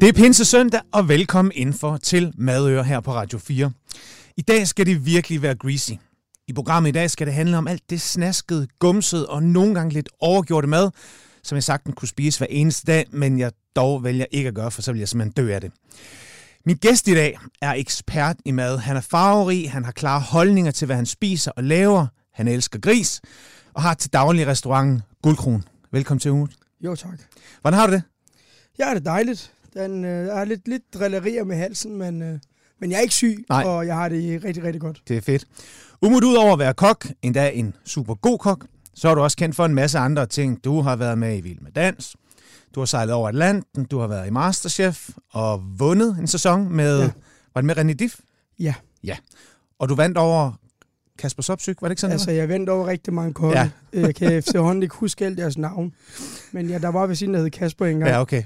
Det er Pinse Søndag, og velkommen indenfor til Madøre her på Radio 4. I dag skal det virkelig være greasy. I programmet i dag skal det handle om alt det snaskede, gumsede og nogle gange lidt overgjorte mad, som jeg sagtens kunne spise hver eneste dag, men jeg dog vælger ikke at gøre, for så vil jeg simpelthen dø af det. Min gæst i dag er ekspert i mad. Han er farverig, han har klare holdninger til, hvad han spiser og laver. Han elsker gris og har til daglig restauranten Guldkron. Velkommen til ugen. Jo, tak. Hvordan har du det? Ja, det er dejligt. Den, øh, jeg har lidt, lidt drillerier med halsen, men, øh, men jeg er ikke syg, Nej. og jeg har det rigtig, rigtig godt. Det er fedt. Umut ud over at være kok, endda en super god kok, så er du også kendt for en masse andre ting. Du har været med i Vild med Dans, du har sejlet over Atlanten, du har været i Masterchef og vundet en sæson med, ja. Var det med René Diff? Ja, Ja. Og du vandt over Kasper Sopsyk, var det ikke sådan? altså jeg vendte over rigtig mange kokke. Ja. Jeg kan efterhånden ikke huske alt deres navn. Men ja, der var ved siden, der hed Kasper engang. Ja, okay.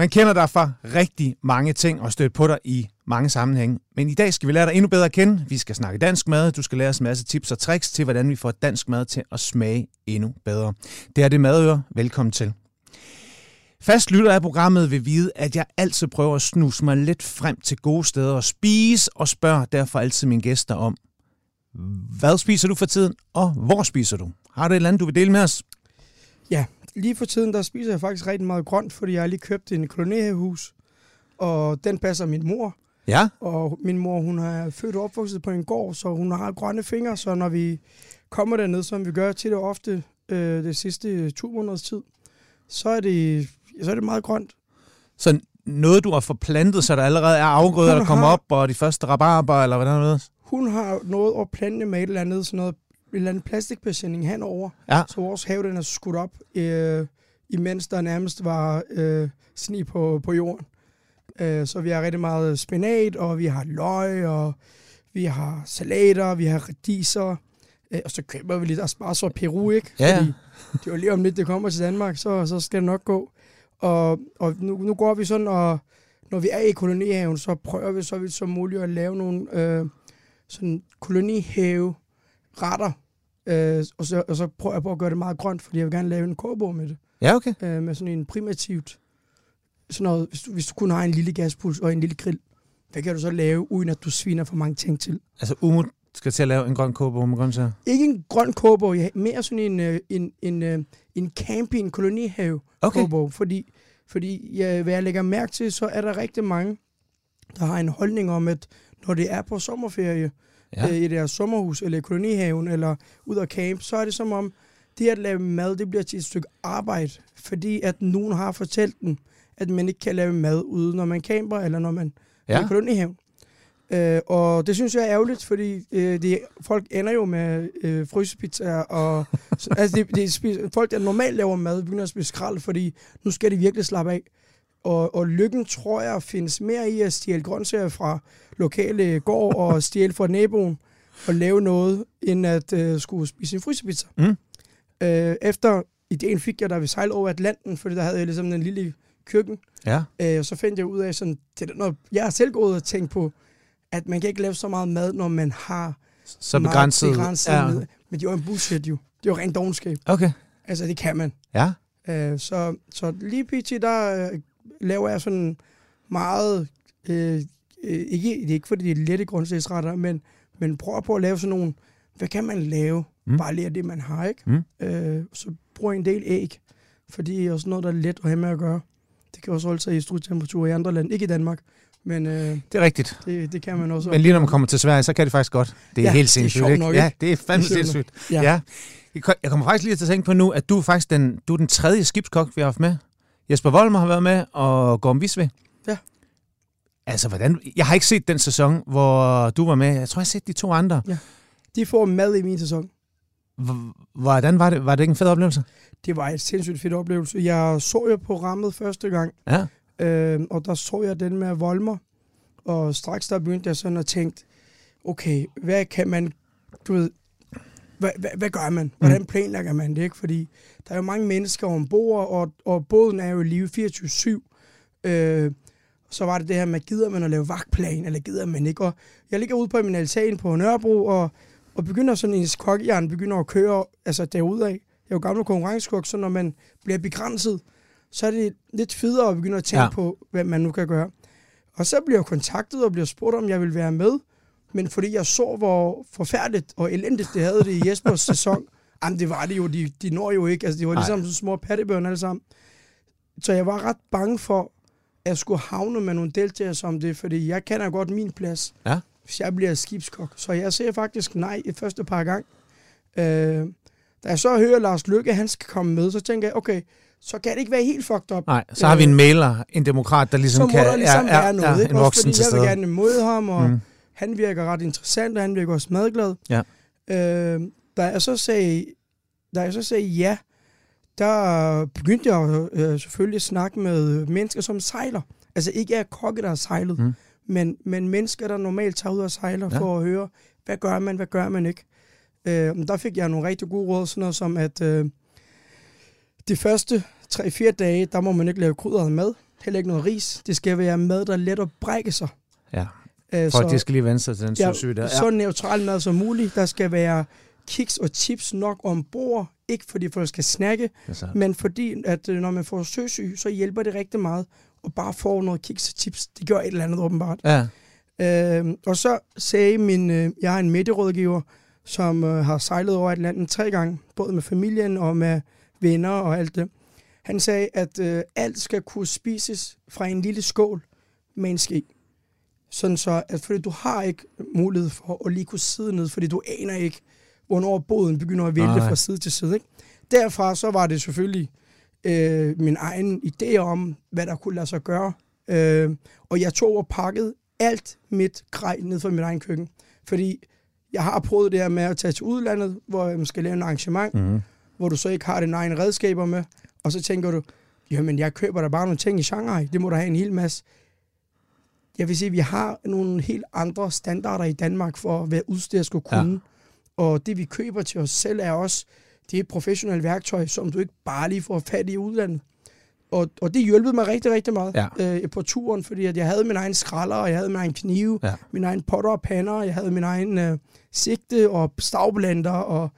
Man kender dig fra rigtig mange ting og stødt på dig i mange sammenhænge. Men i dag skal vi lære dig endnu bedre at kende. Vi skal snakke dansk mad. Du skal lære os en masse tips og tricks til, hvordan vi får dansk mad til at smage endnu bedre. Det er det madøre. Velkommen til. Fast lytter af programmet vil vide, at jeg altid prøver at snuse mig lidt frem til gode steder at spise, og spørger derfor altid mine gæster om, hvad spiser du for tiden, og hvor spiser du? Har du et eller andet, du vil dele med os? Ja, lige for tiden, der spiser jeg faktisk rigtig meget grønt, fordi jeg har lige købt en kolonihus, og den passer min mor. Ja, Og min mor, hun er født og opvokset på en gård, så hun har grønne fingre, så når vi kommer derned, som vi gør til det ofte øh, det sidste to måneders tid, så er det, så er det meget grønt. Så noget, du har forplantet, så der allerede er afgrøder, der kommer har- op, og de første rabarber, eller hvordan er det? Hun har noget at plante med et eller andet, sådan noget, en eller anden plastikbesætning henover, Ja. så vores have den er skudt op, øh, imens der nærmest var øh, sne på, på jorden. Øh, så vi har rigtig meget spinat, og vi har løg, og vi har salater, vi har radiser, øh, og så køber vi lidt asparges og peru, ikke? Ja. Fordi det er jo lige om lidt, det kommer til Danmark, så, så skal det nok gå. Og, og nu, nu går vi sådan, og når vi er i kolonihaven, så prøver vi så vidt som muligt at lave nogle øh, sådan kolonihave retter. Øh, og, så, og så prøver jeg på at gøre det meget grønt, fordi jeg vil gerne lave en kogebog med det. Ja, okay. Øh, med sådan en primitivt, sådan noget, hvis du, hvis du kun har en lille gaspuls og en lille grill, hvad kan du så lave, uden at du sviner for mange ting til? Altså, Umut skal til at lave en grøn kogebog med grøntsager. Ikke en grøn kogebog, jeg mere sådan en, øh, en, en, øh, en camping kolonihave Okay. kogebog, fordi, fordi ja, hvad jeg lægger mærke til, så er der rigtig mange, der har en holdning om, at når det er på sommerferie, Ja. øh, i deres sommerhus, eller i kolonihaven, eller ud af camp, så er det som om, det at lave mad, det bliver til et stykke arbejde, fordi at nogen har fortalt dem, at man ikke kan lave mad ude, når man camper, eller når man ja. er i kolonihaven. Øh, og det synes jeg er ærgerligt, fordi øh, det, folk ender jo med øh, frysepizzaer, og så, altså det, det spiser, folk, der normalt laver mad, begynder at spise skrald, fordi nu skal de virkelig slappe af. Og, og lykken, tror jeg, findes mere i at stjæle grøntsager fra lokale gård og stjæle fra naboen og lave noget, end at øh, skulle spise en frysepizza. Mm. Øh, efter ideen fik jeg, da vi sejlede over Atlanten, fordi der havde jeg ligesom en lille køkken, Ja. Øh, og så fandt jeg ud af, sådan, det er noget, jeg har selv gået og tænkt på, at man kan ikke lave så meget mad, når man har Så begrænset. begrænset ja. med. Men det er jo en bullshit jo. Det er jo rent dogenskab. Okay. Altså, det kan man. Ja. Øh, så, så lige pt. der øh, laver jeg sådan meget, øh, øh, ikke, det er ikke fordi det er lette grundsagsretter, men, men prøver på at lave sådan nogle, hvad kan man lave? Mm. Bare lige af det, man har, ikke? Mm. Øh, så bruger jeg en del æg, fordi det er også noget, der er let at have med at gøre. Det kan også holde sig i studietemperatur i andre lande, ikke i Danmark, men øh, Det er rigtigt. det, det kan man også. Men lige når man kommer til Sverige, så kan det faktisk godt. Det er Ja, helt det er sindssygt, sjovt ikke? nok, Ja, det er fandme Det er sindssygt. Ja. Ja. Jeg kommer faktisk lige til at tænke på nu, at du er faktisk den, du er den tredje skibskok, vi har haft med. Jesper Volmer har været med, og Gorm Visve. Ja. Altså, hvordan... Jeg har ikke set den sæson, hvor du var med. Jeg tror, jeg har set de to andre. De får mad i min sæson. Hvordan var det? Var det ikke en fed oplevelse? Det var et sindssygt fedt oplevelse. Jeg så jo programmet første gang, Ja. øh, og der så jeg den med Volmer, og straks der begyndte jeg sådan at tænke, okay, hvad kan man, du ved, hvad, hvad, hvad gør man? Hvordan planlægger man det? Ikke? Fordi der er jo mange mennesker ombord, og, og båden er jo i live 24-7. Øh, så var det det her med, gider man at lave vagtplan, eller gider man ikke? Og jeg ligger ude på min altan på Nørrebro, og, og begynder sådan en kokkejern, begynder at køre altså derudad. Jeg er jo gammel konkurrencekok, så når man bliver begrænset, så er det lidt federe at begynde at tænke Ja. på, hvad man nu kan gøre. Og så bliver jeg kontaktet og bliver spurgt, om jeg vil være med. Men fordi jeg så, hvor forfærdeligt og elendigt det havde det i Jespers sæson, jamen det var det jo, de, de når jo ikke. Altså, de var Nej. ligesom små pattebørn alle sammen. Så jeg var ret bange for, at jeg skulle havne med nogle deltagere som det, fordi jeg kender godt min plads, Ja. hvis jeg bliver skibskok. Så jeg siger faktisk nej i første par gang. Øh, da jeg så hører Lars Lykke, han skal komme med, så tænker jeg, okay, så kan det ikke være helt fucked up. Nej, så har vi en mailer, en demokrat, der så ligesom må kan... der ligesom ja, ja, være noget, ja, ikke? en Også fordi jeg vil gerne imod ham, og mm. han virker ret interessant, og han virker også madglad. Ja. Øh, da jeg så sagde, da jeg så sagde ja, der begyndte jeg øh, selvfølgelig at snakke med mennesker, som sejler. Altså ikke er kokke, der har sejlet, Mm. men, men mennesker, der normalt tager ud og sejler Ja. ja. for at høre, hvad gør man, hvad gør man ikke. Øh, der fik jeg nogle rigtig gode råd, sådan noget som, at øh, de første 3-4 dage, der må man ikke lave krydret mad. Heller ikke noget ris. Det skal være mad, der er let at brække sig. Ja, Øh, folk de skal lige vende sig til den ja, syge der. så neutral mad som muligt. Der skal være kiks og chips nok ombord. Ikke fordi folk skal snakke, men fordi, at øh, når man får søsyg, så hjælper det rigtig meget. Og bare få noget kiks og chips. Det gør et eller andet åbenbart. Ja, Øh, og så sagde min, øh, jeg har en midterådgiver, som øh, har sejlet over Atlanten tre gange, både med familien og med venner og alt det. Han sagde, at øh, alt skal kunne spises fra en lille skål med en ske. Sådan så, at fordi du har ikke mulighed for at lige kunne sidde ned, fordi du aner ikke, hvornår båden begynder at vælte fra side til side. Ikke? Derfra så var det selvfølgelig øh, min egen idé om, hvad der kunne lade sig gøre. Øh, og jeg tog og pakkede alt mit grej ned fra mit egen køkken. Fordi jeg har prøvet det her med at tage til udlandet, hvor man skal lave en arrangement, mm. hvor du så ikke har dine egne redskaber med, og så tænker du, jamen jeg køber da bare nogle ting i Shanghai, det må der have en hel masse. Jeg vil sige, at vi har nogle helt andre standarder i Danmark for, hvad udstyr skal Ja. kunne. Og det vi køber til os selv er også, det er et professionelt værktøj, som du ikke bare lige får fat i udlandet. Og, og det hjælpede mig rigtig, rigtig meget Ja. øh, på turen, fordi at jeg havde min egen skralder, og jeg havde min egen knive, Ja. min egen potter og pander, jeg havde min egen øh, sigte og stavblender, og,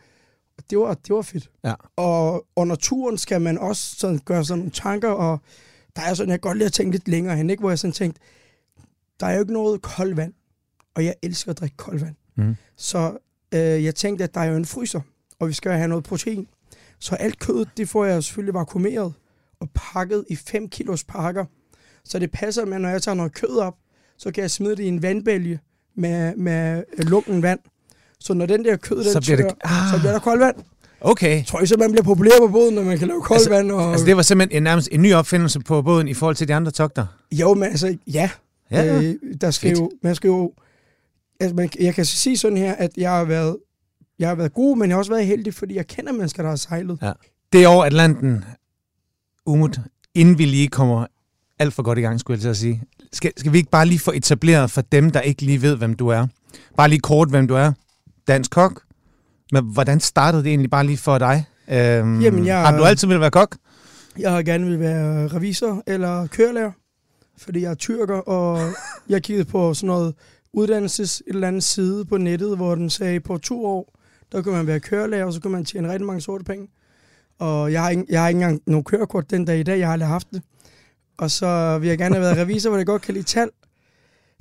det, var, det var fedt. Ja. Og under turen skal man også sådan gøre sådan nogle tanker, og der er sådan, jeg godt lide at tænke lidt længere hen, ikke? hvor jeg sådan tænkte, der er jo ikke noget koldt vand, og jeg elsker at drikke koldt vand. Mm. Så øh, jeg tænkte, at der er jo en fryser, og vi skal have noget protein. Så alt kødet, det får jeg selvfølgelig vakuumeret og pakket i 5 kilos pakker. Så det passer med, når jeg tager noget kød op, så kan jeg smide det i en vandbælge med, med øh, lunken vand. Så når den der kød, den Så bliver det- tør, Ah. så bliver der koldt vand. Okay. Jeg tror I så, man bliver populær på båden, når man kan lave koldt Altså- vand. Og... Altså, det var simpelthen en, nærmest en ny opfindelse på båden i forhold til de andre togter. Jo, men altså, ja. Ja, Øh, der skal Fedt. jo, man skal jo... Altså, man, jeg kan sige sådan her, at jeg har været, jeg har været god, men jeg har også været heldig, fordi jeg kender mennesker, der har sejlet. Ja. Det er over Atlanten, Umut, inden vi lige kommer alt for godt i gang, skulle jeg til at sige. Skal, skal vi ikke bare lige få etableret for dem, der ikke lige ved, hvem du er? Bare lige kort, hvem du er. Dansk kok. Men hvordan startede det egentlig bare lige for dig? Øhm, Jamen, jeg- Har du altid ville være kok? Jeg har gerne vil være revisor eller kørelærer, fordi jeg er tyrker, og jeg kiggede på sådan noget uddannelses et eller andet side på nettet, hvor den sagde, på to år, der kunne man være kørelærer, og så kunne man tjene rigtig mange sorte penge. Og jeg har, ikke, jeg har ikke engang nogen kørekort den dag i dag, jeg har aldrig haft det. Og så vil jeg gerne have været revisor, hvor jeg godt kan lide tal.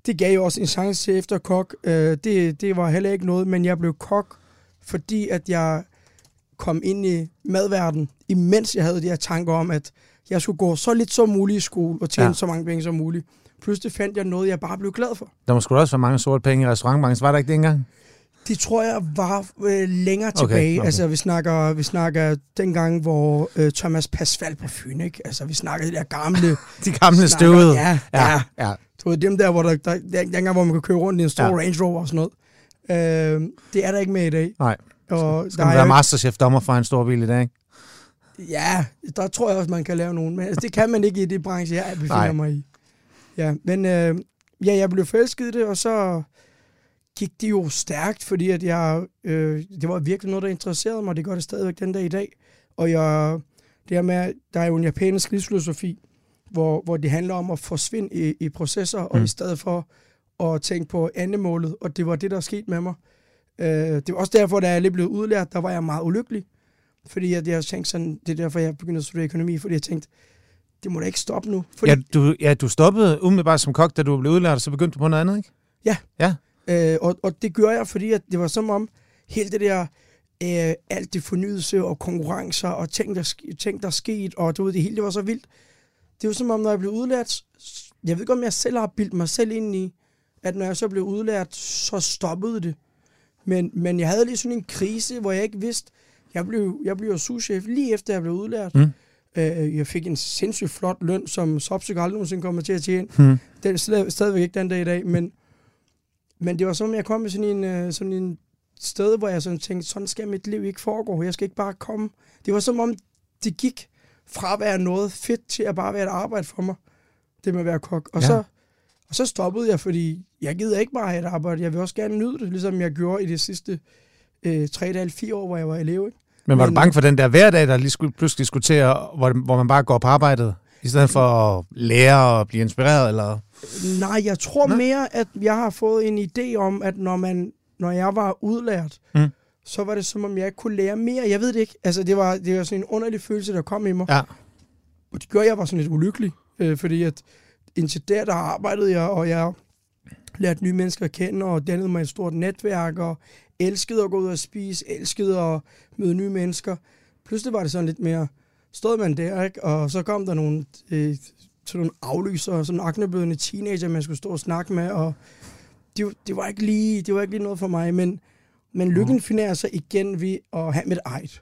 Det gav jo også en chance til efter kok. Øh, det, det var heller ikke noget, men jeg blev kok, fordi at jeg kom ind i madverden, imens jeg havde de her tanker om, at jeg skulle gå så lidt som muligt i skole og tjene ja. så mange penge som muligt. Pludselig fandt jeg noget, jeg bare blev glad for. Der må sgu også være mange sorte penge i restaurantbranchen. Var der ikke det engang? Det tror jeg var øh, længere Okay, tilbage. okay. Altså, vi snakker, vi snakker dengang, hvor øh, Thomas Pasfald på Fyn, ikke? Altså, vi snakker de der gamle... De gamle støvede. Ja, ja. ja. ja. Du ved, dem der, hvor der, der, dengang, hvor man kunne køre rundt i en stor Ja. Range Rover og sådan noget. Øh, det er der ikke med i dag. Nej. Og Skal der man være masterchef-dommer for en stor bil i dag? ikke? Ja, der tror jeg også, man kan lave nogen. Men altså, det kan man ikke i det branche, jeg befinder. Nej. mig i. Ja, men øh, ja, jeg blev forelsket i det, og så gik det jo stærkt, fordi at jeg, øh, det var virkelig noget, der interesserede mig. Det gør det stadigvæk den dag i dag. Og jeg, det her med, der er jo en japansk livsfilosofi, hvor, hvor det handler om at forsvinde i, i processer, og Mm. i stedet for at tænke på andemålet, og det var det, der skete med mig. Øh, det var også derfor, da jeg lige blev udlært, der var jeg meget ulykkelig. Fordi at jeg tænkte sådan, det er derfor, jeg begyndte at studere økonomi, fordi jeg tænkte, det må da ikke stoppe nu. Fordi... Ja, du, ja, du stoppede umiddelbart som kok, da du blev udlært, så begyndte du på noget andet, ikke? Ja. Ja. Øh, og, og det gør jeg, fordi at det var som om, hele det der, øh, alt det fornyelse og konkurrencer og ting, der, ting, der skete, og du ved, det hele, det var så vildt. Det var som om, når jeg blev udlært, jeg ved ikke, om jeg selv har bildt mig selv ind i, at når jeg så blev udlært, så stoppede det. Men, men jeg havde lige sådan en krise, hvor jeg ikke vidste, jeg blev, jeg blev souschef lige efter, jeg blev udlært. Mm. Øh, jeg fik en sindssygt flot løn, som Sopsyk aldrig nogensinde kommer til at tjene. Mm. Den er stadigvæk ikke den dag i dag, men, men det var som om, jeg kom med sådan en, øh, sådan en sted, hvor jeg sådan tænkte, sådan skal mit liv ikke foregå. Jeg skal ikke bare komme. Det var som om, det gik fra at være noget fedt til at bare være et arbejde for mig. Det med at være kok. Og, ja. så, og så stoppede jeg, fordi jeg gider ikke bare have et arbejde. Jeg vil også gerne nyde det, ligesom jeg gjorde i de sidste øh, 3-4 år, hvor jeg var elev. Ikke? Men var Men, du bange for den der hverdag, der lige skulle pludselig skulle til, at, hvor, hvor man bare går på arbejdet, i stedet for at lære og blive inspireret? Eller? Nej, jeg tror Nej. mere, at jeg har fået en idé om, at når, man, når jeg var udlært, mm. så var det som om, jeg ikke kunne lære mere. Jeg ved det ikke. Altså, det var, det var sådan en underlig følelse, der kom i mig. Ja. Og det gør, at jeg var sådan lidt ulykkelig, øh, fordi at indtil der, der arbejdede jeg, og jeg lærte nye mennesker at kende, og dannede mig et stort netværk, og elskede at gå ud og spise, elskede at møde nye mennesker. Pludselig var det sådan lidt mere, stod man der, ikke? og så kom der nogle, øh, sådan nogle aflyser, sådan aknebødende teenager, man skulle stå og snakke med, og det, det, var ikke lige, det var ikke lige noget for mig, men, men lykken mm. finder så igen ved at have mit eget.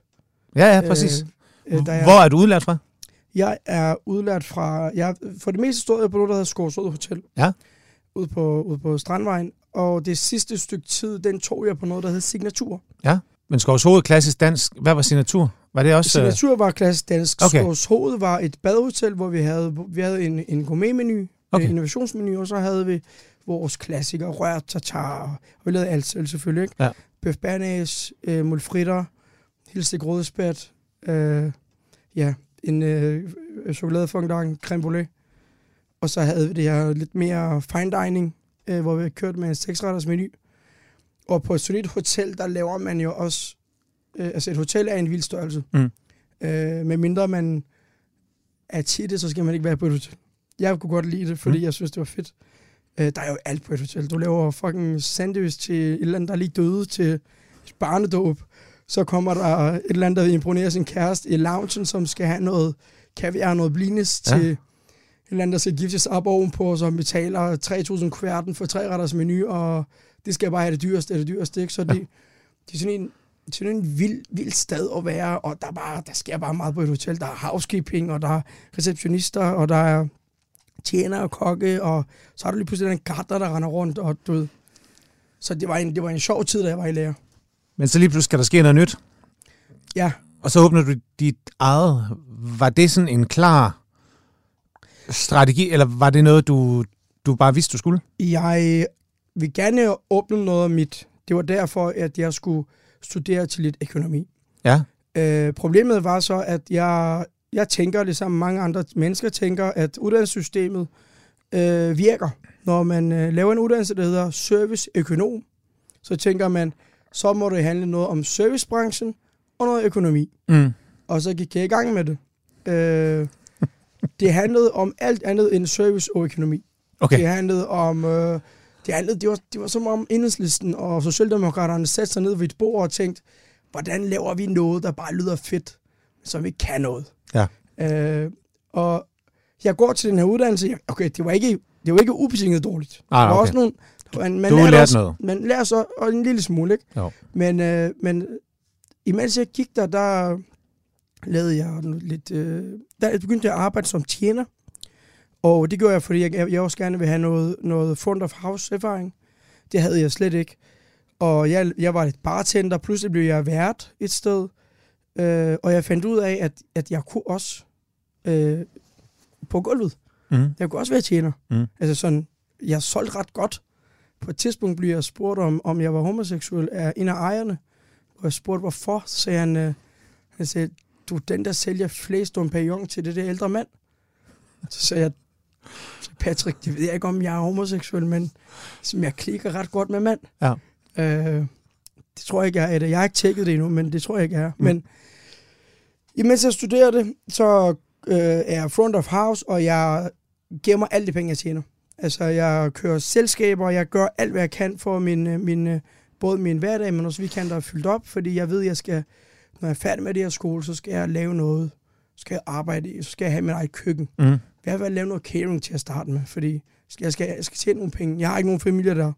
Ja, ja, præcis. Øh, øh, jeg, Hvor er du udlært fra? Jeg er udlært fra, jeg, for det meste stod jeg på noget, der hedder Skårsød Hotel. Ja. Ude på, ude på Strandvejen, og det sidste stykke tid, den tog jeg på noget, der hed Signatur. Ja, men Skovs Hoved klassisk dansk, hvad var signatur? Var det også... Øh, signatur var klassisk dansk. Okay. Skovs Hoved var et badehotel, hvor vi havde, vi havde en, en gourmetmenu, okay. en innovationsmenu, og så havde vi vores klassikere, rørt tartar, og vi lavede alt selv selvfølgelig, ikke? Ja. Bøf bernæs, øh, mulfritter, hilstik rødspæt, øh, ja, en øh, chokoladefondant, creme brulee. Og så havde vi det her lidt mere fine dining, øh, hvor vi kørte med en seksretters menu. Og på et solidt hotel, der laver man jo også... Øh, altså et hotel er en vild størrelse. Mm. Øh, med mindre man er til det, så skal man ikke være på et hotel. Jeg kunne godt lide det, fordi mm. jeg synes, det var fedt. Øh, der er jo alt på et hotel. Du laver fucking sandwich til et eller andet, der er lige døde til barnedåb. Så kommer der et eller andet, der vil imponere sin kæreste i loungen, som skal have noget kaviar, noget blines ja. til eller andet, der skal giftes op ovenpå, som betaler 3.000 kvarten for tre retters menu, og det skal bare have det dyreste det dyreste, ikke? Så det, det er sådan en, sådan en vild, vild sted at være, og der, bare, der sker bare meget på et hotel. Der er housekeeping, og der er receptionister, og der er tjener og kokke, og så har du lige pludselig den garter, der render rundt, og du ved. Så det var, en, det var en sjov tid, da jeg var i lærer. Men så lige pludselig skal der ske noget nyt. Ja. Og så åbner du dit eget. Var det sådan en klar strategi, eller var det noget, du, du bare vidste, du skulle? Jeg vil gerne åbne noget af mit. Det var derfor, at jeg skulle studere til lidt økonomi. Ja. Øh, problemet var så, at jeg, jeg tænker, ligesom mange andre mennesker tænker, at uddannelsessystemet øh, virker. Når man øh, laver en uddannelse, der hedder serviceøkonom, så tænker man, så må det handle noget om servicebranchen og noget økonomi. Mm. Og så gik jeg i gang med det. Øh, det handlede om alt andet end service og økonomi. Okay. Det handlede om... Øh, det, handlede, det, var, det var som om enhedslisten og Socialdemokraterne satte sig ned ved et bord og tænkte, hvordan laver vi noget, der bare lyder fedt, som vi kan noget. Ja. Øh, og jeg går til den her uddannelse. Okay, det var ikke, det var ikke ubetinget dårligt. Ah, der var okay. også nogle, man, man du også, noget. Man lærer så og en lille smule, ikke? Jo. Men, øh, men imens jeg gik der, der lavede jeg lidt... Øh, der begyndte jeg at arbejde som tjener. Og det gjorde jeg, fordi jeg, jeg også gerne vil have noget, noget front of house erfaring. Det havde jeg slet ikke. Og jeg, jeg var et bartender, pludselig blev jeg vært et sted. Øh, og jeg fandt ud af, at, at jeg kunne også øh, på gulvet. Mm. Jeg kunne også være tjener. Mm. Altså sådan, jeg solgte ret godt. På et tidspunkt blev jeg spurgt om, om jeg var homoseksuel af en af ejerne. Og jeg spurgte, hvorfor. Så sagde han, øh, han sagde, du er den, der sælger flest Dom til det der ældre mand. Så sagde jeg, Patrick, det ved jeg ikke, om jeg er homoseksuel, men som jeg klikker ret godt med mand. Ja. Øh, det tror jeg ikke, jeg er Jeg har ikke tjekket det endnu, men det tror jeg ikke, jeg er. Mm. Men imens jeg studerede det, så øh, er front of house, og jeg gemmer alle de penge, jeg tjener. Altså, jeg kører selskaber, jeg gør alt, hvad jeg kan for min, øh, min, øh, både min hverdag, men også weekender er fyldt op, fordi jeg ved, jeg skal, når jeg er færdig med det her skole, så skal jeg lave noget, så skal jeg arbejde så skal jeg have mit eget køkken. Mm. Jeg vil lave noget catering til at starte med, fordi jeg skal, jeg skal tjene nogle penge. Jeg har ikke nogen familie, der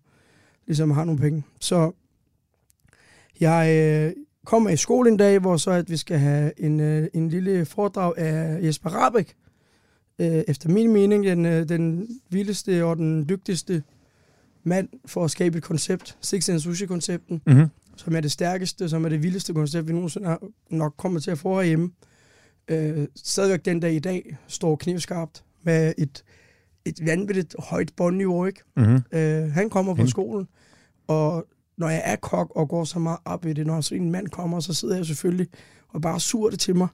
ligesom har nogle penge. Så jeg øh, kommer i skole en dag, hvor så at vi skal have en, øh, en lille foredrag af Jesper Rabeck. Øh, efter min mening, den, øh, den vildeste og den dygtigste mand for at skabe et koncept. Six and Sushi-koncepten, Mm-hmm. Som er det stærkeste, som er det vildeste koncept, vi nogensinde har, nok kommer til at få herhjemme. Øh, stadigvæk den dag i dag står knivskarpt med et, et vanvittigt højt bundniveau, ikke? Mm-hmm. Øh, han kommer på Mm. skolen, og når jeg er kok og går så meget op i det, når så en mand kommer, så sidder jeg selvfølgelig og bare sur det til mig.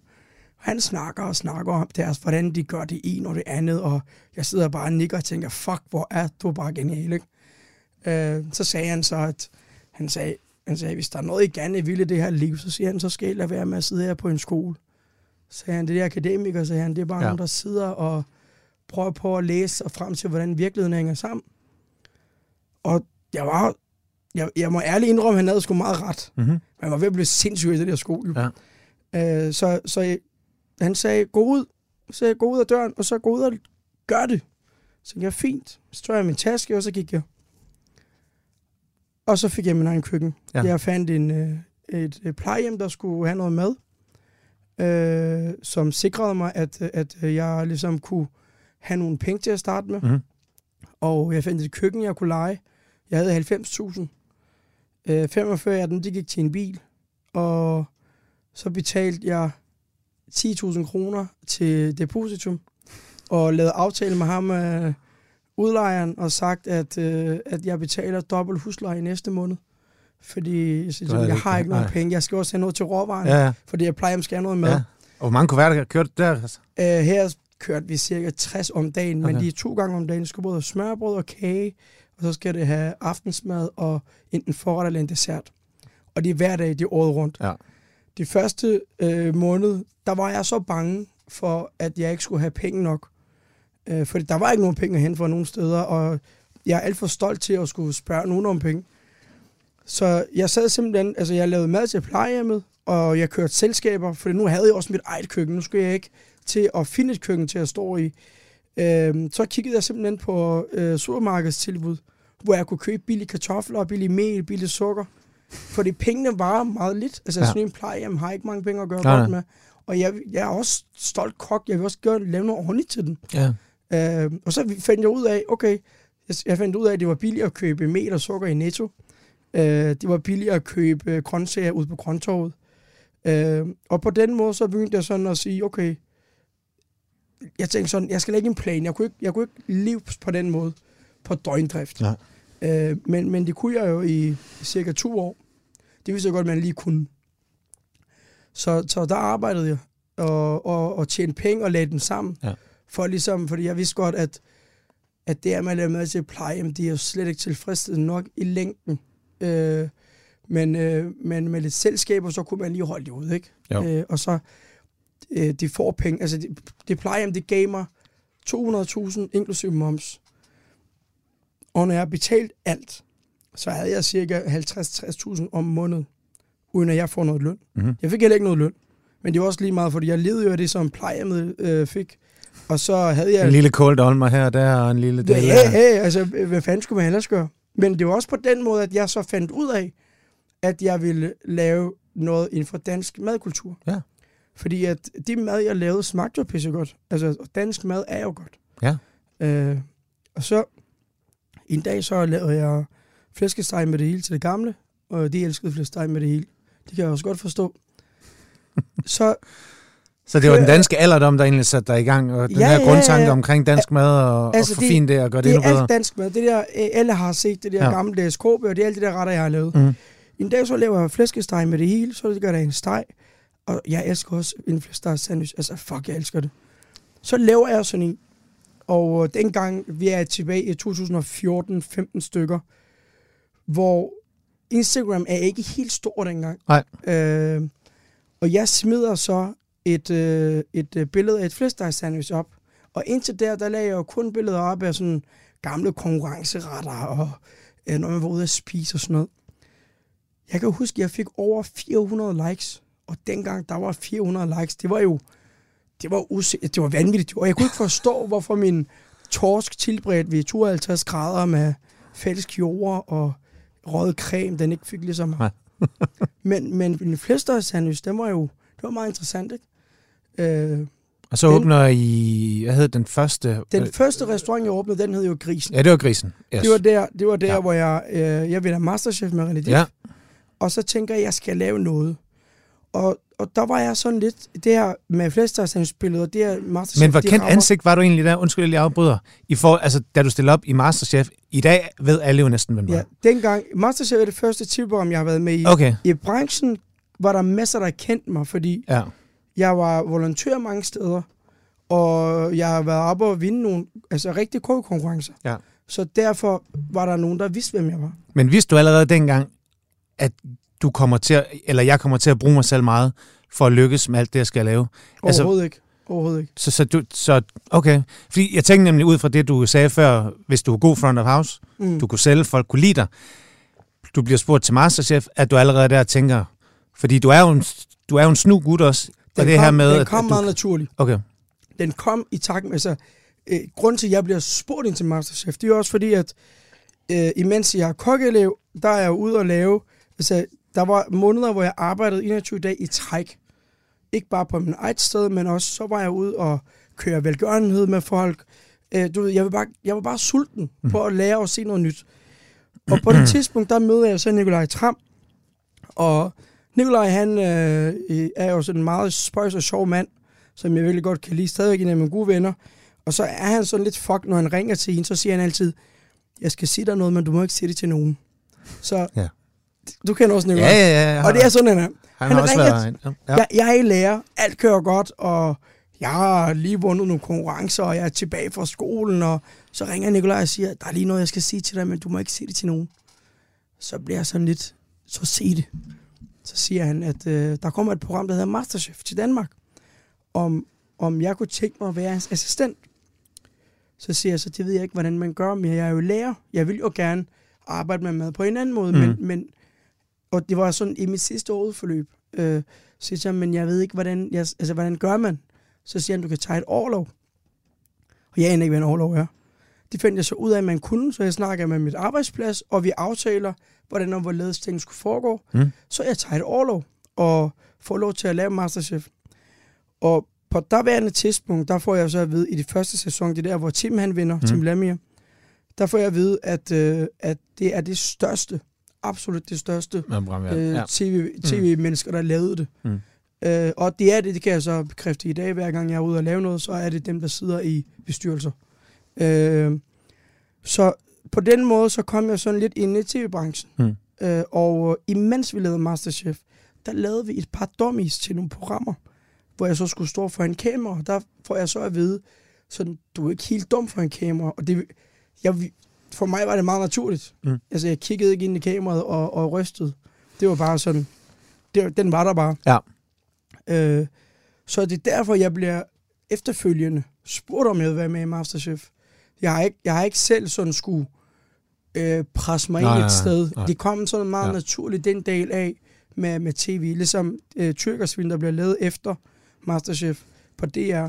Han snakker og snakker om deres, hvordan de gør det ene og det andet, og jeg sidder bare og nikker og tænker, fuck, hvor er du bare genial, ikke? Øh, så sagde han så, at han sagde, han sagde, hvis der er noget, I gerne vil i det her liv, så siger han, så skal I lade være med at sidde her på en skole. Så sagde han, det er akademikere, sagde han, det er bare Ja. nogen, der sidder og prøver på at læse sig frem til, hvordan virkeligheden hænger sammen. Og jeg var, jeg, jeg må ærligt indrømme, at han havde sgu meget ret. Mm-hmm. Man var ved at blive sindssyg i det der skole. Ja. Øh, så, så jeg, han sagde, gå ud. Så sagde jeg, gå ud af døren, og så gå ud og gør det. Så jeg, fint. Så tog jeg min taske, og så gik jeg. Og så fik jeg min egen køkken. Ja. Jeg fandt en, øh, et, et plejehjem, der skulle have noget mad, øh, som sikrede mig, at, at jeg ligesom kunne have nogle penge til at starte med. Mhm. Og jeg fandt et køkken, jeg kunne lege. Jeg havde 90.000. Øh, 45 af dem, de gik til en bil. Og så betalte jeg 10.000 kroner til depositum. Og lavede aftale med ham, øh, udlejeren, og sagt, at, øh, at jeg betaler dobbelt husleje i næste måned. Fordi jeg, havde jeg ikke- har ikke nogen nej. penge. Jeg skal også have noget til råvaren, Ja, ja. fordi jeg plejer, at skal have noget med. ja. Og hvor mange kuverter kørte der? Altså? Øh, her kørte vi cirka 60 om dagen, okay. Men de er to gange om dagen. Skal både have smørbrød og kage, og så skal det have aftensmad og enten forret eller en dessert. Og det er hver dag, det er året rundt. Ja. De første øh, måned, der var jeg så bange for, at jeg ikke skulle have penge nok. Øh, fordi der var ikke nogen penge at hente fra nogen steder, og jeg er alt for stolt til at skulle spørge nogen om penge. Så jeg sad simpelthen, altså jeg lavede mad til plejehjemmet, og jeg kørte selskaber, for nu havde jeg også mit eget køkken. Nu skulle jeg ikke til at finde et køkken til at stå i. Øh, så kiggede jeg simpelthen på øh, supermarkedstilbud, hvor jeg kunne købe billige kartofler, billige mel, billige sukker. Fordi pengene var meget lidt. Altså, Ja. ja. sådan en plejehjem har ikke mange penge at gøre Nej, godt nej. med. Og jeg, jeg er også stolt kok. Jeg vil også gøre, lave noget ordentligt til den. Ja. Øh, og så fandt jeg ud af, okay, jeg, fandt ud af, at det var billigt at købe mel og sukker i Netto. Øh, det var billigt at købe grøntsager ud på grøntorvet. Øh, og på den måde, så begyndte jeg sådan at sige, okay, jeg tænkte sådan, jeg skal lægge en plan. Jeg kunne ikke, jeg kunne ikke leve på den måde på døgndrift. Nej. Øh, men, men det kunne jeg jo i cirka to år. Det vidste jeg godt, man lige kunne. Så, så der arbejdede jeg og, og, og tjente penge og lagde dem sammen. Ja. For ligesom, fordi jeg vidste godt, at, at det, at man laver mad til plejehjem, det er jo slet ikke tilfredsstillende nok i længden. Øh, men, øh, men med lidt selskaber, så kunne man lige holde det ud, ikke? Jo. Øh, og så, øh, de får penge. Altså, det, det plejehjem, det gav mig 200.000 inklusive moms. Og når jeg har betalt alt, så havde jeg cirka 50-60.000 om måneden, uden at jeg får noget løn. Mhm. Jeg fik heller ikke noget løn. Men det var også lige meget, fordi jeg levede jo af det, som plejehjemmet øh, fik. Og så havde jeg... En lille cold olmer her og der, og en lille... Ja, del ja, der. ja, altså, hvad fanden skulle man ellers gøre? Men det var også på den måde, at jeg så fandt ud af, at jeg ville lave noget inden for dansk madkultur. Ja. Fordi at det mad, jeg lavede, smagte jo pissegodt. Altså, dansk mad er jo godt. Ja. Øh, og så en dag så lavede jeg flæskesteg med det hele til det gamle, og de elskede flæskesteg med det hele. Det kan jeg også godt forstå. så Så det var den danske alderdom, der egentlig satte dig i gang, og den Ja, her ja, grundtanke ja. omkring dansk mad, og, Altså, og forfine det og gøre det, det endnu er bedre. alt dansk mad. Det der, øh, alle har set det der Ja. ja. gamle DSKB, og det er alt det der retter, jeg har lavet. Mhm. En dag så laver jeg flæskesteg med det hele, så gør der en steg. Og jeg elsker også en flæskesteg sandwich. Altså, fuck, jeg elsker det. Så laver jeg sådan en. Og øh, dengang, vi er tilbage i 2014-15 stykker, hvor Instagram er ikke helt stor dengang. Nej. Øh, og jeg smider så et, øh, et øh, billede af et flæskesteg sandwich op. Og indtil der, der lagde jeg jo kun billeder op af sådan gamle konkurrenceretter, og øh, når man var ude at spise og sådan noget. Jeg kan huske, at jeg fik over 400 likes, og dengang der var 400 likes, det var jo det var, use- det var vanvittigt. Og jeg kunne ikke forstå, hvorfor min torsk tilberedt ved 52 grader med falsk jord og røget creme, den ikke fik ligesom Nej. men, men den fleste sandwich, den var jo det var meget interessant, ikke? Øh, Og så Den- åbner I, hvad hed den første? den første restaurant, jeg åbnede, den hed jo Grisen. Ja, det var grisen. Yes. Det var der, det var der Ja. hvor jeg, øh, jeg ville Masterchef med René. Ja, Og så tænker jeg, at jeg skal lave noget. Og, og der var jeg sådan lidt, det her med flæskestegsbilleder, det her Masterchef, men hvor kendt rammer- ansigt var du egentlig der? Undskyld, jeg lige afbryder. I for, altså, da du stillede op i Masterchef, i dag ved alle jo næsten, hvem du Ja, er. dengang, Masterchef er det første tilprogram, jeg har været med i. Okay, I branchen var der masser, der kendte mig, fordi ja. Jeg var volontør mange steder, og jeg har været oppe og vinde nogle altså rigtig konkurrencer. Ja. Så derfor var der nogen, der vidste, hvem jeg var. Men vidste du allerede dengang, at du kommer til at, eller jeg kommer til at bruge mig selv meget for at lykkes med alt det, jeg skal lave? Altså- Overhovedet ikke. Overhovedet ikke. Så, så, du, så okay. Fordi jeg tænkte nemlig ud fra det, du sagde før, hvis du er god front of house, Mm. du kunne sælge, folk kunne lide dig, du bliver spurgt til Masterchef, at du allerede der tænker, fordi du er jo en, du er jo en snu gut også, og Den det kom, her med, den kom at meget du, naturligt. okay, Den kom i takt med, altså, øh, grunden til, at jeg bliver spurgt ind til Masterchef, det er jo også fordi, at øh, imens jeg er kokkeelev, der er jeg ude og lave, altså, der var måneder, hvor jeg arbejdede 21 dage i træk. Ikke bare på min eget sted, men også så var jeg ude og køre velgørenhed med folk. Øh, du ved, jeg, var bare, jeg var bare sulten mm. på at lære og se noget nyt. Og på det tidspunkt, der møder jeg så Nikolaj Tram. Og Nikolaj, han øh, er jo sådan en meget spøjs og sjov mand, som jeg virkelig godt kan lide. Stadigvæk en af mine gode venner. Og så er han sådan lidt fuck, når han ringer til hende, så siger han altid, jeg skal sige dig noget, men du må ikke sige det til nogen. Så Ja. du kender også ja, Nikolaj. ja, ja. Og det er sådan, han er. han, han har også været. Ja. Jeg, jeg er i lærer, alt kører godt, og jeg har lige vundet nogle konkurrencer, og jeg er tilbage fra skolen, og så ringer Nikolaj og siger, der er lige noget, jeg skal sige til dig, men du må ikke sige det til nogen. Så bliver jeg sådan lidt, så sig det. Så siger han, at øh, der kommer et program, der hedder Masterchef til Danmark, om, om jeg kunne tænke mig at være hans assistent. Så siger jeg så, det ved jeg ikke, hvordan man gør, men jeg er jo lærer. Jeg vil jo gerne arbejde med mad på en anden måde, mm. men, men, og det var sådan i mit sidste årsforløb, øh, så siger jeg, men jeg ved ikke, hvordan, jeg, altså, hvordan gør man? Så siger han, du kan tage et overlov. Og jeg aner ikke, hvad en overlov er. Det fandt jeg så ud af, at man kunne, så jeg snakker med mit arbejdsplads, og vi aftaler, hvordan og hvorledes ting skulle foregå. Mm. Så jeg tager et overlov og får lov til at lave Masterchef. Og på daværende tidspunkt, der får jeg så at vide, i det første sæson, det er der, hvor Tim han vinder, Mm. mm. Tim Lamia, der får jeg at vide, at, øh, at det er det største, absolut det største øh, ja. TV, TV-mennesker, der lavede det. Mm. Øh, og det er det, det kan jeg så bekræfte i dag. Hver gang jeg er ude og lave noget, så er det dem, der sidder i bestyrelser. Øh, så på den måde, så kom jeg sådan lidt ind i tv-branchen. Mm. Øh, og imens vi lavede Masterchef, der lavede vi et par dummies til nogle programmer, hvor jeg så skulle stå for en kamera. Der får jeg så at vide, sådan, du er ikke helt dum for en kamera. Og det, jeg, for mig var det meget naturligt. Mm. Altså, jeg kiggede ikke ind i kameraet og, og rystede. Det var bare sådan, det, den var der bare. Ja. Øh, så det er derfor, jeg bliver efterfølgende spurgt, om jeg vil være med i Masterchef. Jeg har ikke, jeg har ikke selv sådan skulle øh, presse mig Nej, ind nej, et sted. nej. Det kom sådan meget Ja. naturligt den del af med, med tv. Ligesom øh, Tyrkersvin, der bliver lavet efter Masterchef på DR.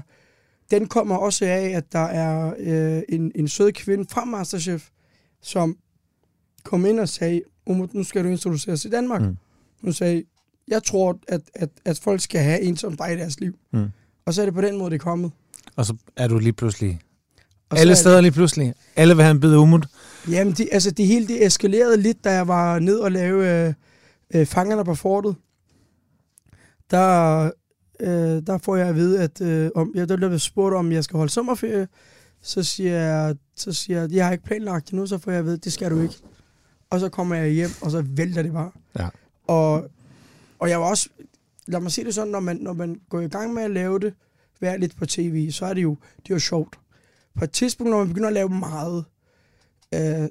Den kommer også af, at der er øh, en, en sød kvinde fra Masterchef, som kom ind og sagde, Umut, nu skal du introduceres i Danmark. Mm. Hun sagde, jeg tror, at, at, at folk skal have en som dig i deres liv. Mm. Og så er det på den måde, det er kommet. Og så er du lige pludselig... Og Alle er det- steder lige pludselig. Alle vil have en bid umut. Jamen, det, altså det hele det eskalerede lidt, da jeg var ned og lave øh, øh, Fangerne på fortet. Der, øh, der får jeg at vide, at øh, om, jeg der blev spurgt, om jeg skal holde sommerferie. Så siger jeg, så siger jeg, jeg har ikke planlagt det nu, så får jeg at vide, det skal du ikke. Og så kommer jeg hjem, og så vælter det bare. Ja. Og, og jeg var også, lad mig sige det sådan, når man, når man går i gang med at lave det, være lidt på tv, så er det jo, det er jo sjovt. På et tidspunkt, når man begynder at lave meget, øh, Det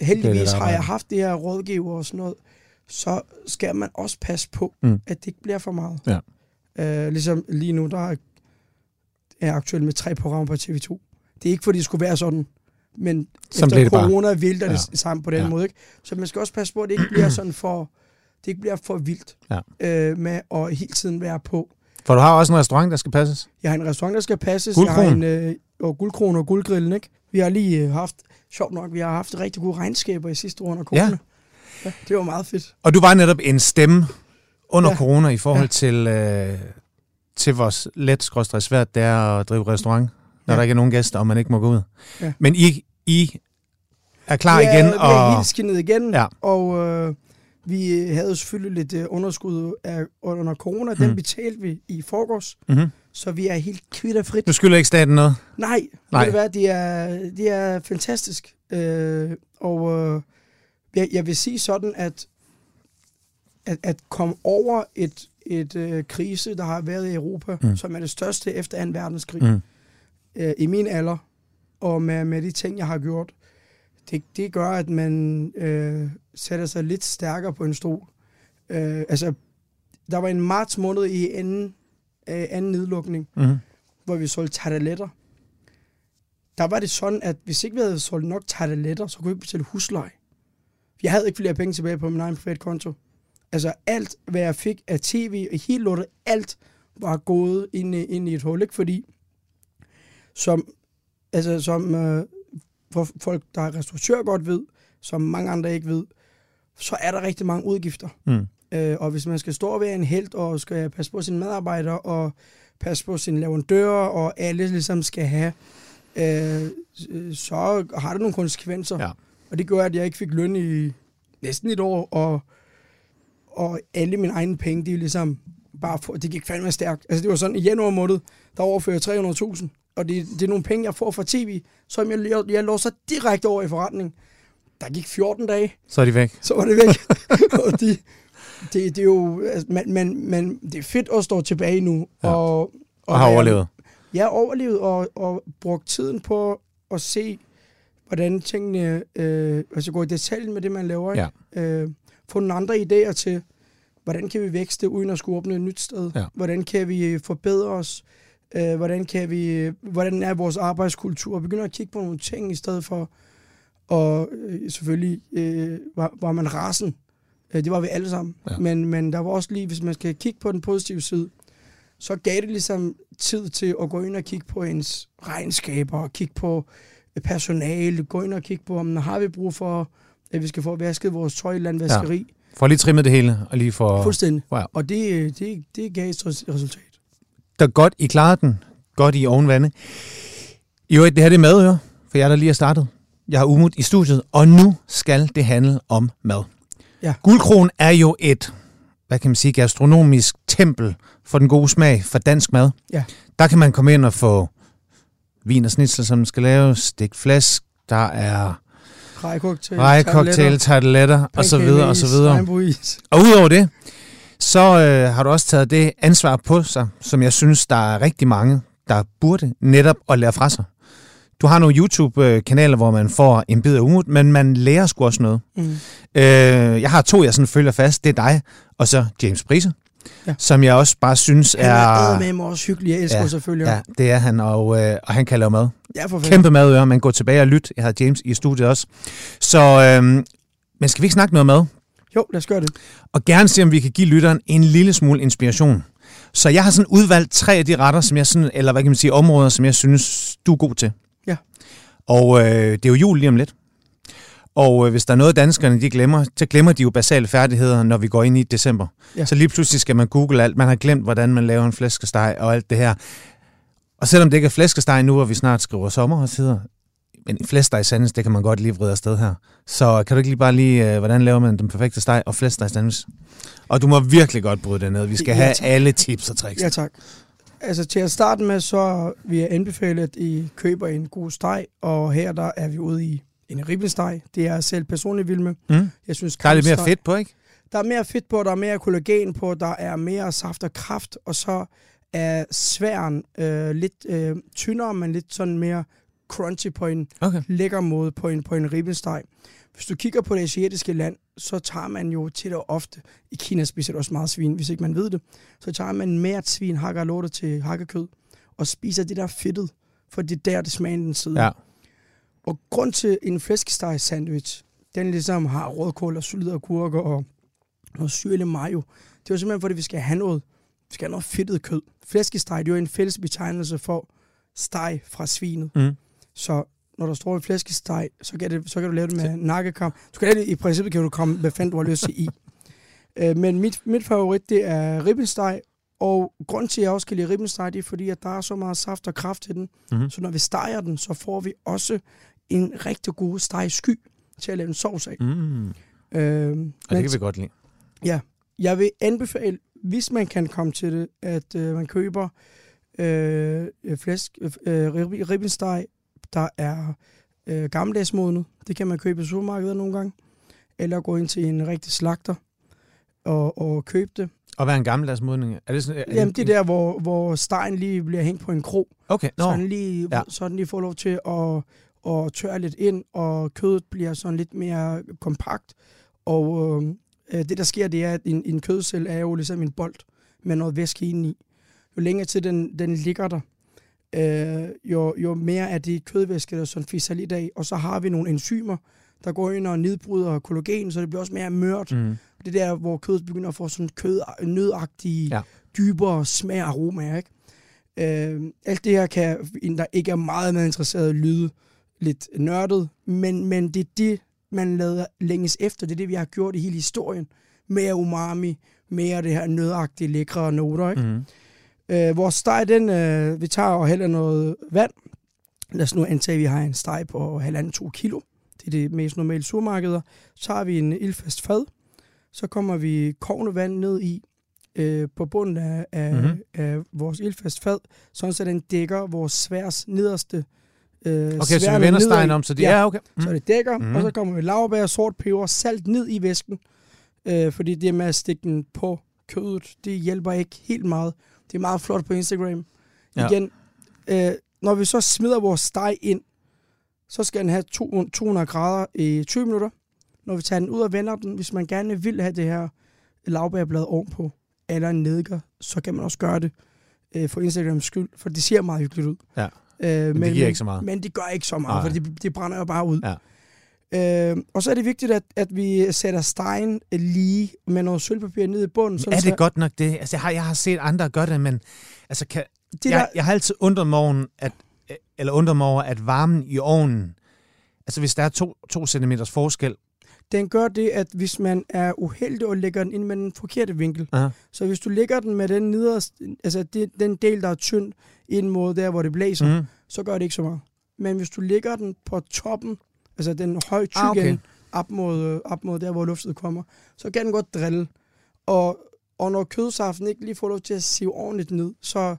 heldigvis lidt har arbejde. jeg haft det her rådgiver og sådan noget, så skal man også passe på, Mm. at det ikke bliver for meget. Ja. Øh, ligesom lige nu, der er jeg aktuelt med tre programmer på TV2. Det er ikke, fordi det skulle være sådan, men Som efter det bare. corona vælter det Ja. sammen på den Ja. måde. Ikke? Så man skal også passe på, at det ikke bliver sådan for, det ikke bliver for vildt Ja. øh, med at hele tiden være på. For du har også en restaurant, der skal passes. Jeg har en restaurant, der skal passes. Guldkronen. Jeg har en, øh, og guldkron og guldgrillen, ikke? Vi har lige øh, haft, sjovt nok, vi har haft rigtig gode regnskaber i sidste år under corona. Ja. Ja. ja. det var meget fedt. Og du var netop en stemme under ja. Ja. corona i forhold ja. Ja. til, øh, til vores let svært, det er at drive restaurant, når Ja. der ikke er nogen gæster, og man ikke må gå ud. Ja. Men I, I er klar er, igen, er og helt skinnet igen, Ja. og øh, vi havde selvfølgelig lidt øh, underskud af, under corona. Hmm. Den betalte vi i forgårs, mm-hmm. så vi er helt kvitterfrit. du skylder ikke staten noget. Nej, Nej. Du hvad, det er, det er fantastisk. Øh, og øh, jeg, jeg vil sige sådan, at at, at komme over et, et øh, krise, der har været i Europa, Mm. mm. som er det største efter 2. verdenskrig, Mm. mm. øh, i min alder, og med, med de ting, jeg har gjort, det, det gør, at man øh, sætter sig lidt stærkere på en stol. Øh, altså, der var en marts måned i anden, øh, anden nedlukning, Mm. hvor vi solgte tarteletter. Der var det sådan, at hvis ikke vi havde solgt nok tarteletter, så kunne vi ikke betale husleje. Jeg havde ikke flere penge tilbage på min egen privat konto. Altså alt, hvad jeg fik af tv, og helt lortet, alt var gået ind, i- ind i et hul, ikke? Fordi som, altså, som øh, for folk, der er restauratør godt ved, som mange andre ikke ved, så er der rigtig mange udgifter. Mm. Øh, og hvis man skal stå og være en held, og skal passe på sine medarbejdere, og passe på sine leverandører, og alle ligesom skal have, øh, så har det nogle konsekvenser. Ja. Og det gjorde, at jeg ikke fik løn i næsten et år, og, og alle mine egne penge, de er ligesom bare for, det gik fandme stærkt. Altså det var sådan, i januar måned, der overfører jeg 300.000, og det, det er nogle penge, jeg får fra tv, som jeg, jeg, jeg låser direkte over i forretning. Der gik 14 dage, Så er de væk. så var det væk. og de, det, det er jo, altså, man, man, man, det er fedt at stå tilbage nu. Ja. Og, og, Og har overlevet. Jeg har overlevet og, og brugt tiden på at se, hvordan tingene, øh, altså gå i detaljen med det, man laver. Ikke? Øh, få nogle andre idéer til, hvordan kan vi vækste, uden at skulle åbne et nyt sted? Ja. Hvordan kan vi forbedre os? Øh, hvordan, kan vi, hvordan er vores arbejdskultur? Begynder at kigge på nogle ting, i stedet for, og øh, selvfølgelig øh, var, var man rasen. Øh, det var vi alle sammen. Ja. Men, men der var også lige, hvis man skal kigge på den positive side, så gav det ligesom tid til at gå ind og kigge på ens regnskaber, og kigge på øh, personale, gå ind og kigge på, om har vi brug for, at vi skal få vasket vores tøj i andet Ja. For lige trimmet det hele, og lige for... Fuldstændig. Wow. Og det, øh, det, det gav et res- resultat. Der godt, I klarede den. Godt i ovenvande. Øvrigt, det her det er madøre, for jeg der lige er startet. Jeg har umut i studiet, og nu skal det handle om mad. Ja. Guldkron er jo et, hvad kan man sige, gastronomisk tempel for den gode smag for dansk mad. Ja. Der kan man komme ind og få vin og snitsel, som skal laves, stegt flæsk, der er Rejcocktail, rejecocktail, tarteletter, og så videre, og så videre. Og udover det, så øh, har du også taget det ansvar på sig, som jeg synes, der er rigtig mange, der burde netop at lære fra sig. Du har nogle YouTube-kanaler, hvor man får en bid af umut, men man lærer sgu også noget. Mm. Øh, jeg har to, jeg sådan følger fast. Det er dig, og så James Prise, ja. Som jeg også bare synes Han er... er med mig også hyggelig. Jeg elsker Ja, selvfølgelig. Ja, det er han, og, øh, og han kan lave mad. ja for. Kæmpe madører, man går tilbage og lyt. Jeg har James i studiet også. Så, øh, men skal vi ikke snakke noget mad? Jo, lad os gøre det. og gerne se, om vi kan give lytteren en lille smule inspiration. Så jeg har sådan udvalgt tre af de retter, som jeg sådan, eller hvad kan man sige, områder, som jeg synes, du er god til. Ja. Og øh, det er jo jul lige om lidt. Og øh, hvis der er noget, danskerne de glemmer, så glemmer de jo basale færdigheder, når vi går ind i december. Ja. Så lige pludselig skal man google alt. Man har glemt, hvordan man laver en flæskesteg og alt det her. Og selvom det ikke er flæskesteg nu, og vi snart skriver sommer og sidder, men flæskesteg sandwich, det kan man godt lige vride afsted her. Så kan du ikke lige bare lige, øh, hvordan laver man den perfekte steg og flæskesteg sandwich? Og du må virkelig godt bryde det ned. Vi skal Ja, have tak. alle tips og tricks. Ja, tak. Altså til at starte med, så vil jeg anbefale, at I køber en god steg, og her der er vi ude i en ribbensteg. Det er jeg selv personligt vild med. Mm. Jeg synes, Der er lidt mere fedt på, ikke? Der er mere fedt på, der er mere kollagen på, der er mere saft og kraft, og så er sværen øh, lidt øh, tyndere, men lidt sådan mere crunchy på en Okay. lækker måde på en, på en ribbensteg. Hvis du kigger på det asiatiske land, så tager man jo tit og ofte, i Kina spiser det også meget svin, hvis ikke man ved det, så tager man mere svin, hakker lortet til hakkekød, og spiser det der fedtet, for det er der, det smagen den sidder. Ja. Og grund til en flæskesteg sandwich, den ligesom har rødkål og solide agurker og noget syrlig mayo. Det er jo simpelthen, fordi vi skal have noget, vi skal have noget fedtet kød. Flæskesteg, det er jo en fælles betegnelse for steg fra svinet. Mm. Så når der står en flæskesteg, så kan, det, så kan du lave det med nakkekam. Du kan det, i princippet kan du komme, hvad fanden du har lyst til i. Øh, Men mit, mit favorit, det er ribbensteg, og grund til, at jeg også kan lide ribbensteg, det er fordi, at der er så meget saft og kraft i den. Mhm. Så når vi steger den, så får vi også en rigtig god stegsky til at lave en sovs af. Mm. Øh, Og men det kan vi godt lide. jeg vil anbefale, hvis man kan komme til det, at øh, man køber øh, flæsk, øh, rib- ribbensteg, der er øh, gammeldagsmodnet. Det kan man købe i supermarkedet nogle gange. Eller gå ind til en rigtig slagter og, og købe det. Og hvad er en gammeldags modning? Er det sådan, er Jamen det er der, hvor, hvor stegen lige bliver hængt på en krog. Okay, Så nå. den, lige, Ja. så den lige får lov til at, at tørre lidt ind, og kødet bliver sådan lidt mere kompakt. Og øh, det, der sker, det er, at en, en kødcelle er jo ligesom en bold med noget væske indeni. Jo længere tid den, den ligger der, øh, jo, jo mere er det kødvæske, der sådan fisser lidt af. Og så har vi nogle enzymer, der går ind og nedbryder kollagen, så det bliver også mere mørt. Mm. Det er der, hvor kødet begynder at få sådan kød, nødagtige, ja. dybere smag og aromaer, ikke? Øh, alt det her kan, en der ikke er meget med interesseret, lyde lidt nørdet, men, men det er det, man lader længes efter. Det er det, vi har gjort i hele historien. Mere umami, mere det her nødagtige, lækre noter, ikke? Mm. Øh, vores steg, den, øh, vi tager og hælder noget vand. Lad os nu antage, at vi har en steg på halvanden to kilo. Det er det mest normale supermarkeder. Så har vi en ildfast fad. Så kommer vi kogende vand ned i øh, på bunden af, af, Mhm. mm-hmm. af vores ildfast fad, sådan så den dækker vores sværs nederste øh, Okay, så vi vender stegen om, så de Ja. er okay. Så Mm. det dækker, Mhm. mm. og så kommer vi lavbær, sort peber, salt ned i væsken. Øh, fordi det med at stikke den på kødet, det hjælper ikke helt meget. Det er meget flot på Instagram. Ja. Igen, øh, når vi så smider vores steg ind, så skal den have to- 200 grader i 20 minutter. Når vi tager den ud og vender den, hvis man gerne vil have det her lavbærblad ovenpå, eller en nedker, så kan man også gøre det øh, for Instagrams skyld, for det ser meget hyggeligt ud. Ja. Øh, Men det giver ikke så meget. Men det gør ikke så meget, Nej. for det, det brænder jo bare ud. Ja. Øh, og så er det vigtigt, at, at vi sætter stegen lige med noget sølvpapir ned i bunden. Men er det godt nok det? Altså, jeg har, jeg har set andre gøre det, men altså, kan, Det jeg, der, jeg har altid undret mig, over, at, eller undret mig over, at varmen i ovnen, altså hvis der er to, to centimeters forskel, den gør det, at hvis man er uheldig og lægger den ind med den forkerte vinkel, Aha. så hvis du lægger den med den nederst, altså det, den del, der er tynd ind mod der, hvor det blæser, mm. så gør det ikke så meget. Men hvis du lægger den på toppen, altså den høje tyk Ah, okay. op mod, øh, op mod der, hvor luftet kommer, så kan den godt drille. Og, og når kødsaften ikke lige får lov til at sive ordentligt ned, så,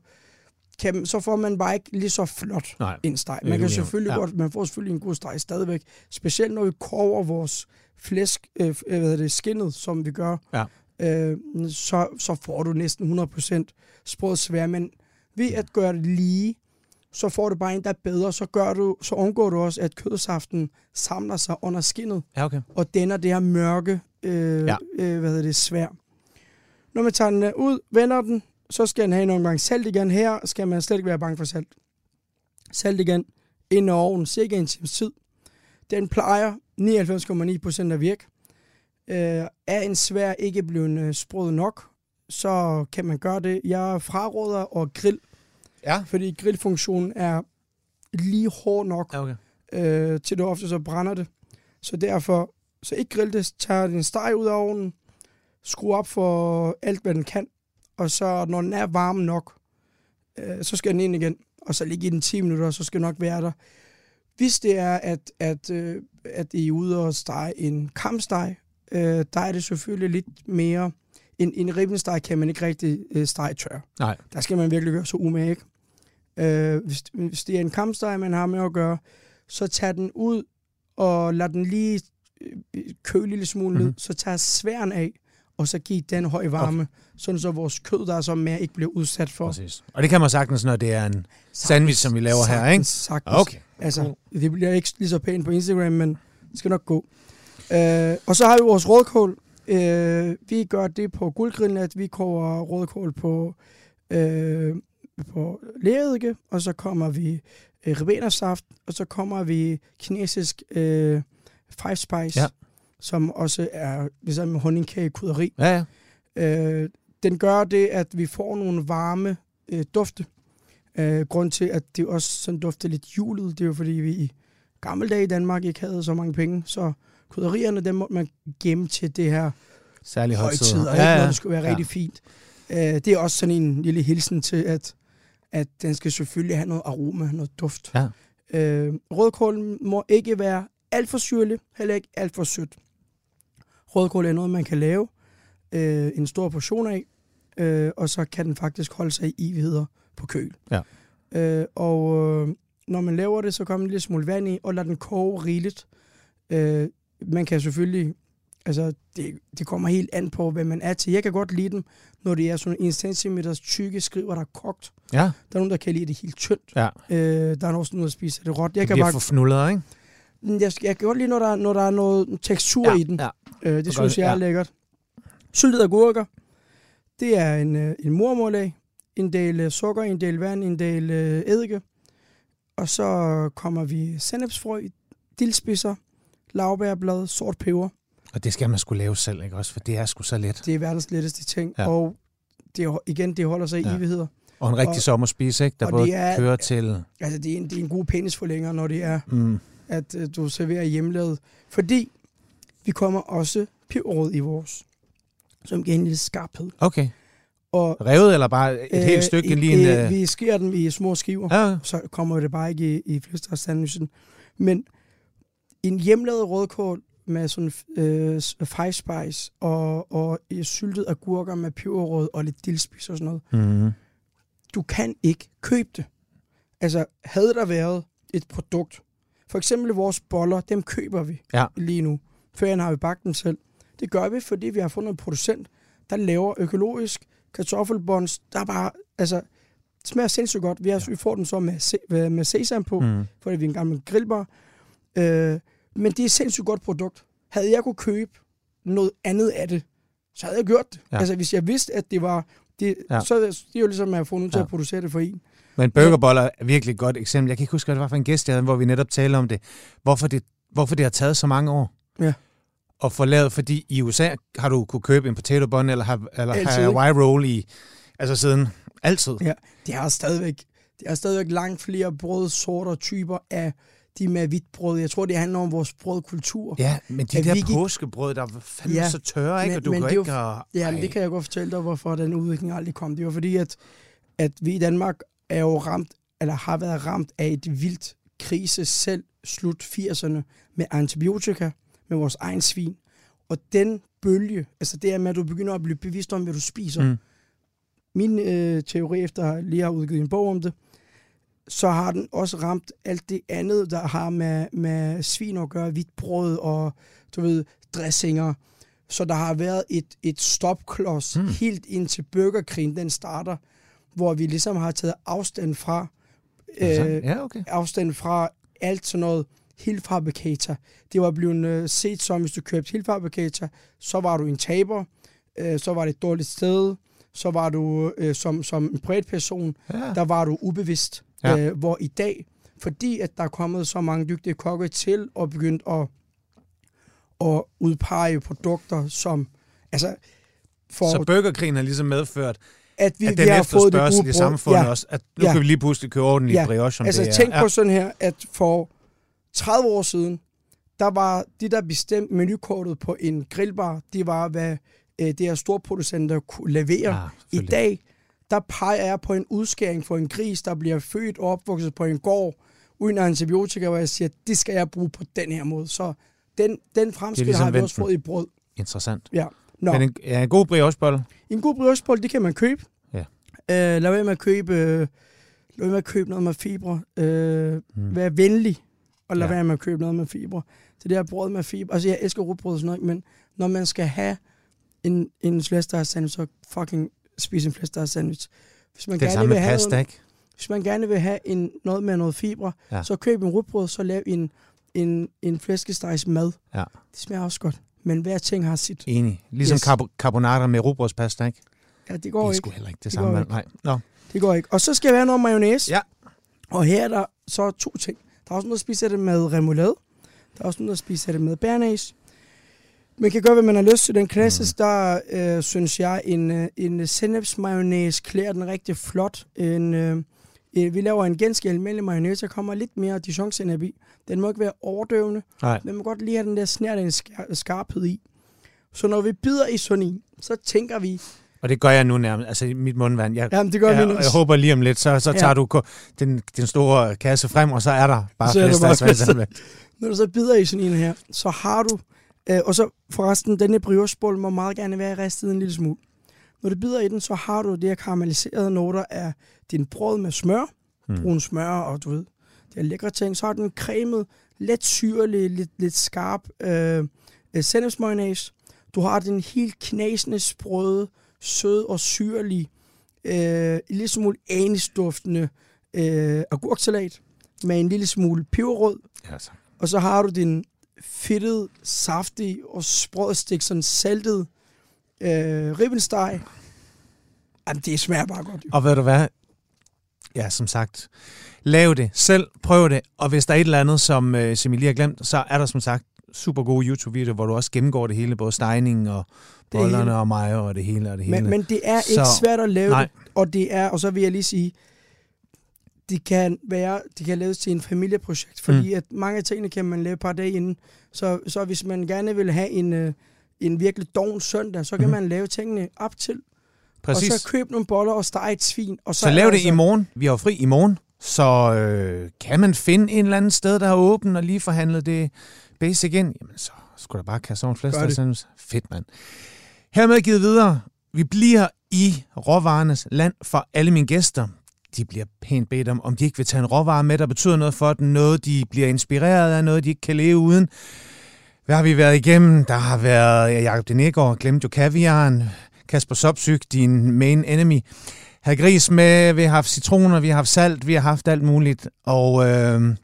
kan, så får man bare ikke lige så flot Nej. en steg. Man kan selvfølgelig Ja. godt, man får selvfølgelig en god steg stadigvæk. Specielt når vi koger vores flæsk, øh, f- hvad hedder det, skinnet, som vi gør, Ja. øh, så, så får du næsten 100% sprød svær. Men ved at gøre det lige, så får du bare en, der er bedre. Så, gør du, så undgår du også, at kødsaften samler sig under skinnet Ja, okay. og danner det her mørke, øh, Ja. øh, hvad hedder det, svær. Når man tager den øh, ud, vender den, så skal den have nogle gange salt igen. Her skal man slet ikke være bange for salt. Salt igen, ind i ovnen, cirka en times tid. Den plejer 99,9% at virke. Øh, er en svær ikke blevet øh, sprød nok, så kan man gøre det. Jeg fraråder at grill, Ja. fordi grillfunktionen er lige hård nok Ja, okay. øh, til det ofte så brænder det. Så derfor, så ikke grill det, tager din steg ud af ovnen, skru op for alt, hvad den kan, og så når den er varm nok, øh, så skal den ind igen, og så ligge i den 10 minutter, og så skal den nok være der. Hvis det er, at, at, øh, at I er ude og stege en kamsteg, øh, der er det selvfølgelig lidt mere... En, en ribbensteg kan man ikke rigtig øh, stege tør. Nej. Der skal man virkelig gøre så umage, ikke? Øh, hvis, hvis det er en kampsteg, man har med at gøre, så tag den ud og lad den lige øh, køle en lille smule mm-hmm. ned, Mhm. så tag sværen af, og så giv den høj varme, okay. sådan så vores kød, der er så mere, ikke bliver udsat for Præcis. Og det kan man sagtens, når det er en sandwich, som vi laver her, ikke? Sagtens, sagtens. Okay. Altså, det bliver ikke lige så pænt på Instagram, men det skal nok gå. Øh, og så har vi vores rødkål. Øh, vi gør det på guldgrillen, at vi koger rødkål på, øh, på læredike, og så kommer vi øh, ribenersaft, og så kommer vi kinesisk øh, five spice, Ja. som også er ligesom honningkage krydderi. Ja, ja. Øh, den gør det, at vi får nogle varme øh, dufte. Øh, grund til, at det også sådan dufter lidt julet, det er jo fordi, vi i gamle dage i Danmark ikke havde så mange penge, så krydderierne, dem måtte man gemme til det her Særlig højtider, højtider. ja, ja. når det skulle være Ja. rigtig fint. Øh, det er også sådan en lille hilsen til, at, at den skal selvfølgelig have noget aroma, noget duft. Ja. Øh, rødkål må ikke være alt for syrlig, heller ikke alt for sødt. Rødkål er noget, man kan lave øh, en stor portion af, øh, og så kan den faktisk holde sig i evigheder på køl. Ja. Øh, og øh, når man laver det, så kommer en lille smule vand i, og lader den koge rigeligt. Øh, man kan selvfølgelig, altså det, det kommer helt an på, hvad man er til. Jeg kan godt lide dem, når det er sådan en centimeter tykke skriver, der er kogt. Ja, Der er nogen, der kan lide det helt tyndt. ja. Øh, der er også nogen, der spiser det råt. Jeg Det kan bare for fnullet, ikke? jeg, skal- jeg kan godt lide, når der, når der er noget tekstur i den. Ja. Øh, det synes godt, jeg er ja. lækkert. Syltede agurker. Det er en, øh, en mormorlag. En del øh, sukker, en del vand, en del øh, eddike. Og så kommer vi sennepsfrø, dildspidser, laurbærblad, sort peber. Og det skal man skulle lave selv, ikke også? For det er sgu så let. Det er verdens letteste ting. Ja. Og det, igen, det holder sig i Ja. evigheder. Og en rigtig Og- sommerspise, ikke? Der både det er- kører til... Altså, det er en, det er en god penisforlænger, når det er, Mm, at øh, du serverer hjemmelavet. Fordi vi kommer også peberrød i vores, som giver en lille skarphed. okay. Og Revet eller bare et helt stykke? øh, Lige en, øh, øh, Vi skærer dem i små skiver, ja, så kommer det bare ikke i, i flæskesteg Men en hjemmelavet rødkål med sådan øh, five spice og, og øh, syltet agurker med peberrød og lidt dildspids og sådan noget. mm, Du kan ikke købe det. Altså, havde der været et produkt, for eksempel vores boller, dem køber vi Ja. lige nu. Før har vi bagt dem selv. Det gør vi, fordi vi har fundet en producent, der laver økologisk kartoffelbons, der er bare, altså, smager sindssygt godt. Vi, har, vi får dem så med, se- med sesam på, mm. fordi vi er en gammel grillbar. Øh, men det er et sindssygt godt produkt. Havde jeg kunne købe noget andet af det, så havde jeg gjort det. Ja. Altså, hvis jeg vidste, at det var... Det, Ja. Så det er jo ligesom, at jeg får nogen til Ja. at producere det for en. Men burgerboller er virkelig et godt eksempel. Jeg kan ikke huske, hvad det var for en gæst, jeg havde, hvor vi netop talte om det. Hvorfor det, hvorfor det har taget så mange år. Ja. Og få lavet, fordi i USA har du kunne købe en potato bun eller, have, eller Altid, Hawaii roll i, altså siden altid. Ja. Det er stadigvæk, det er stadigvæk langt flere brødsorter typer af de med hvidt brød. Jeg tror, det handler om vores brødkultur. Ja, men de At der vi påskebrød, der var fandme Ja, så tørre, ikke? men- Og du men kan det jo ikke... Og, Ja, men det kan jeg godt fortælle dig, hvorfor den udvikling aldrig kom. Det var fordi, at, at vi i Danmark er jo ramt, eller har været ramt af et vildt krise selv slut 80'erne med antibiotika, med vores egen svin. Og den bølge, altså det er med, at du begynder at blive bevidst om, hvad du spiser. Mm. Min øh, teori, efter at jeg lige har udgivet en bog om det, så har den også ramt alt det andet, der har med, med svin at gøre, hvidt brød og, du ved, dressinger. Så der har været et, et stopklods Mm. helt indtil burgerkrigen, den starter, hvor vi ligesom har taget afstand fra, Øh, ja, okay. afstand fra alt sådan noget helfabrikator. Det var blevet øh, set som, hvis du købte helfabrikator, så var du en taber, øh, så var det et dårligt sted, så var du øh, som, som en bredt person, Ja. der var du ubevidst. Ja. Øh, hvor i dag, fordi at der er kommet så mange dygtige kokke til og begyndt at, at udpege produkter, som altså for Så burgerkrigen har ligesom medført, at vi, at vi den har fået det gode i samfundet ja. også, at nu Ja. kan vi lige pludselig købe ordentlig Ja. brioche, som Altså det er. tænk ja. på sådan her, at for 30 år siden, der var de, der bestemte menukortet på en grillbar, det var, hvad øh, det her storproducenter kunne levere. Ja, I dag, der peger jeg på en udskæring for en gris, der bliver født og opvokset på en gård, uden antibiotika, hvor jeg siger, det skal jeg bruge på den her måde. Så den, den fremskridt ligesom har vi også fået i brød. Interessant. Ja. Nå, Men en, ja, en god briochebolle. en god briochebolle, det kan man købe. Ja. Øh, lad være med at købe, øh, lad være med at købe noget med fibre. Øh, Mm. Vær venlig, og lad Ja. være med at købe noget med fibre. Det her brød med fibre, altså jeg elsker rugbrød og sådan noget, men når man skal have en, en flæskesteg sandwich, så fucking spise en flæskesteg sandwich. Hvis man Det er det gerne vil have pasta, noget, ikke? Hvis man gerne vil have en, noget med noget fibre, Ja. så køb en rugbrød, så lav en, en, en flæskestegs mad. Ja. Det smager også godt. Men hver ting har sit. Enig. Ligesom yes. Yes. carbo- carbonara med rugbrødspasta, ikke? Ja, det Det går er ikke. sgu heller ikke det, Det samme. ikke. Nej. Nå. Det går ikke. Og så skal jeg have noget mayonnaise. Ja. Og her er der så to ting. Der er også noget, der spiser det med remoulade. Der er også noget, der spiser det med bernæs. Man kan gøre, hvad man har lyst til. Den klassisk, der øh, synes jeg, en, øh, en sennepsmayonnaise klæder den rigtig flot. En, øh, øh, vi laver en ganske almindelig mayonnaise, der kommer lidt mere dijon i. Den må ikke være overdøvende. Nej. Den må godt lige have den der snært en skar- skarphed i. Så når vi bider i sådan en, så tænker vi, Og det gør jeg nu nærmest. Altså mit mundvand. Jeg, jamen det gør jeg, vi jeg håber lige om lidt, så, så tager Ja. du den, den store kasse frem, og så er der bare Så er der bare flæskestegsvand. Når du så bider i sådan en her, så har du... Øh, og så forresten, denne briochebolle må meget gerne være ristet en lille smule. Når du bider i den, så har du det her karamelliserede noter af din brød med smør, Mm. brun smør og du ved, det er lækre ting. Så har den cremet, let syrlig, lidt, lidt skarp øh, sennepsmayonnaise. Du har den helt knasende sprøde, sød og syrlig, øh, en lille smule anisduftende øh, agurksalat med en lille smule peberrød. Ja, så. Og så har du din fedtet, saftig og sprødstik, sådan saltet øh, ribbensteg. Jamen, det smager bare godt. Jo. Og ved du hvad? Ja, som sagt, lav det selv, prøv det, og hvis der er et eller andet, som, øh, som I lige har glemt, så er der som sagt super gode YouTube-videoer, hvor du også gennemgår det hele, både stejningen og bollerne og mig og det hele og det hele. Men, men det er Så- ikke svært at lave Nej. det, og det er, og så vil jeg lige sige, det kan være, det kan laves til en familieprojekt, fordi mm. at mange af tingene kan man lave et par dage inden. Så, så hvis man gerne vil have en, øh, en virkelig doven søndag, så kan mm. man lave tingene op til. Præcis. Og så køb nogle boller og steg et svin. Og så, Så lav det altså- i morgen. Vi har fri i morgen. Så øh, kan man finde en eller anden sted, der er åben og lige forhandlet det basic ind, jamen så skulle der bare kaste over en flæskestegsandwich. Fedt, mand. Hermed givet videre. Vi bliver i råvarernes land for alle mine gæster. De bliver pænt bedt om, om de ikke vil tage en råvare med, der betyder noget for dem. Noget, de bliver inspireret af, noget, de ikke kan leve uden. Hvad har vi været igennem? Der har været ja, Jacob Denegård, glemte jo kaviaren. Kasper Sopsyk, din main enemy. Har gris med, vi har haft citroner, vi har haft salt, vi har haft alt muligt. Og øh,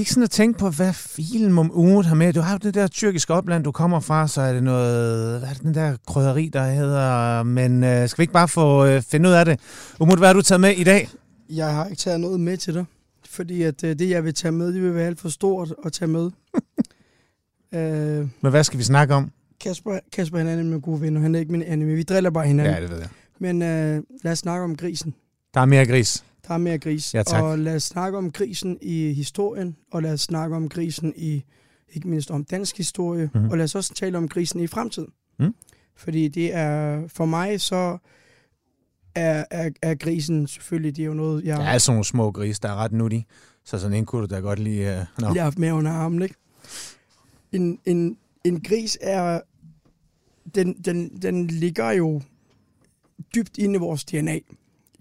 gik sådan og tænkte på, hvad filen om ugen har med. Du har jo det der tyrkiske opland, du kommer fra, så er det noget, hvad er det, den der krydderi, der hedder, men øh, skal vi ikke bare få øh, finde ud af det? Umut, hvad har du taget med i dag? Jeg har ikke taget noget med til dig, fordi at øh, det, jeg vil tage med, det vil være alt for stort at tage med. øh, Men hvad skal vi snakke om? Kasper, Kasper han er nemlig en god ven, og han er ikke min anime. Vi driller bare hinanden. Ja, det ved jeg. Men øh, lad os snakke om grisen. Der er mere gris. Der er mere gris. Ja, tak. Og lad os snakke om grisen i historien, og lad os snakke om grisen i, ikke mindst om dansk historie, Mhm. mm-hmm. og lad os også tale om grisen i fremtiden. Mm. Fordi det er, for mig så er, er, er grisen selvfølgelig, det er jo noget, jeg Der er sådan nogle små gris, der er ret nuttige. Så sådan en kunne du da godt lige... Uh, no. lige har haft med under armen, ikke? En, en, en gris er, den, den, den ligger jo dybt inde i vores DNA.